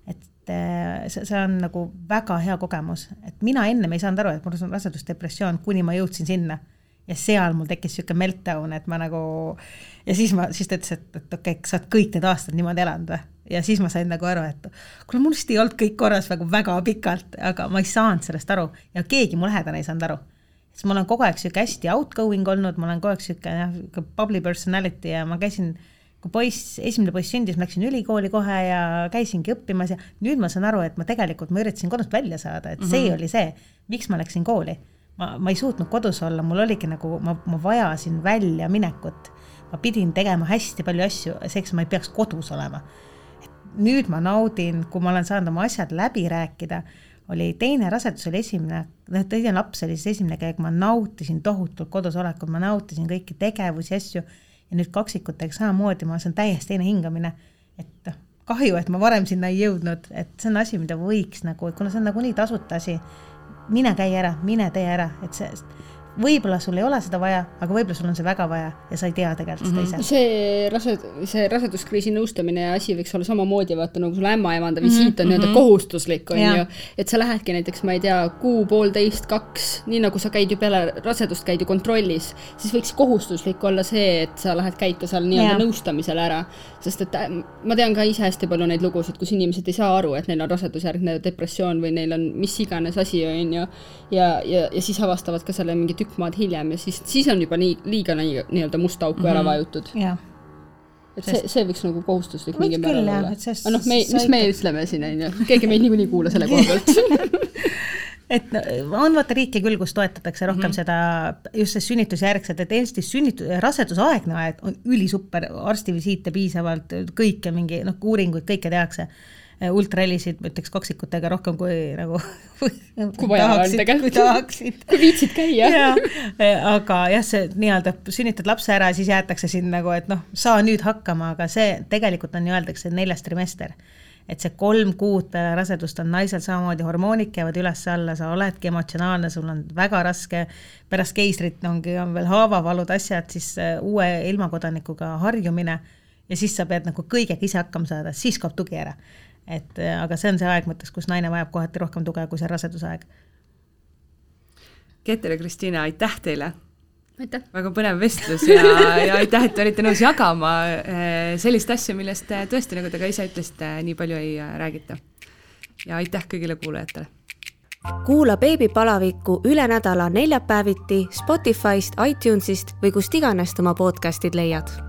et äh, see, see on nagu väga hea kogemus, et mina ennem ei saanud aru, et mul on rasedusdepressioon, kuni ma jõudsin sinna ja seal mul tekkis niisugune meltdown, et ma nagu ja siis ma, siis ta ütles, et, et okei okay,, sa oled kõik need aastad niimoodi elanud või? ja siis ma sain nagu aru, et kuule, mul vist ei olnud kõik korras nagu väga pikalt, aga ma ei saanud sellest aru ja keegi mu lähedane ei saanud aru. sest ma olen kogu aeg niisugune hästi outgoing olnud, ma olen kogu aeg niisugune jah, bubbly personality ja ma käisin kui poiss, esimene poiss sündis, ma läksin ülikooli kohe ja käisingi õppimas ja nüüd ma saan aru, et ma tegelikult, ma üritasin kodust välja saada, et see mm -hmm. oli see, miks ma läksin kooli ma, ma ei suutnud kodus olla, mul oligi nagu, ma, ma vajasin väljaminekut. ma pidin tegema hästi palju asju, selleks ma ei peaks kodus olema. nüüd ma naudin, kui ma olen saanud oma asjad läbi rääkida, oli teine rasedus oli esimene, noh, teine laps oli siis esimene käik, ma nautisin tohutult kodus olekut, ma nautisin kõiki tegevusi, asju ja nüüd kaksikutega samamoodi, ma, see on täiesti teine hingamine, et noh, kahju, et ma varem sinna ei jõudnud, et see on asi, mida võiks nagu, kuna see on nagunii tasuta asi mine käi ära, mine tee ära, et see, võib-olla sul ei ole seda vaja, aga võib-olla sul on see väga vaja ja sa ei tea tegelikult seda mm -hmm. ise. see rased-, see raseduskriisi nõustamine ja asi võiks olla samamoodi, vaata nagu sul ämmaemanda visiit mm -hmm. on nii-öelda -hmm. kohustuslik, on ju. et sa lähedki näiteks, ma ei tea, kuu, poolteist, kaks, nii nagu sa käid ju peale rasedust, käid ju kontrollis, siis võiks kohustuslik olla see, et sa lähed, käid ka seal nii-öelda nõustamisel ära. sest et äh, ma tean ka ise hästi palju neid lugusid, kus inimesed ei saa aru, et neil on rasedusjärgne depressioon või neil on mis iganes asi, on ju. ja, ja, ja siis avastavad ka selle mingi tükk maad hiljem ja siis, siis on juba nii, liiga nii-öelda musta auku mm -hmm. ära mhm. vajutud. et see, see võiks nagu kohustuslik mingil määral olla. aga noh, me, mis me ütleme siin, on ju, keegi meid niikuinii ei kuula selle koha pealt et no, on vaata riike küll, kus toetatakse rohkem mm -hmm. seda just see sünnitusjärgset, et Eestis sünnitus, rasedusaegne aeg on ülisuper, arstivisiite piisavalt, kõike mingi noh, uuringuid, kõike tehakse ultrahelisid, ma ütleks kaksikutega rohkem kui nagu kui vaja on tegelikult. kui tahaksid. kui viitsid käia. Äh, aga jah, see nii-öelda sünnitad lapse ära, siis jäetakse sind nagu, et noh, saa nüüd hakkama, aga see tegelikult on ju öeldakse neljas trimester et see kolm kuud peale rasedust on naisel samamoodi, hormoonid käivad üles-alla, sa oledki emotsionaalne, sul on väga raske, pärast keisrit ongi, on veel haavavalud, asjad, siis äh, uue ilmakodanikuga harjumine ja siis sa pead nagu kõigega ise hakkama saada, siis kaob tugi ära et äh, aga see on see aeg mõttes, kus naine vajab kohati rohkem tuge kui see rasedusaeg. Keter ja Kristiina, aitäh teile! aitäh! väga põnev vestlus ja, ja aitäh, et te olite nõus jagama äh, sellist asja, millest tõesti, nagu te ka ise ütlesite, nii palju ei äh, räägita. ja aitäh kõigile kuulajatele! kuula beebipalavikku üle nädala neljapäeviti Spotify'st, iTunes'ist või kust iganes oma podcast'id leiad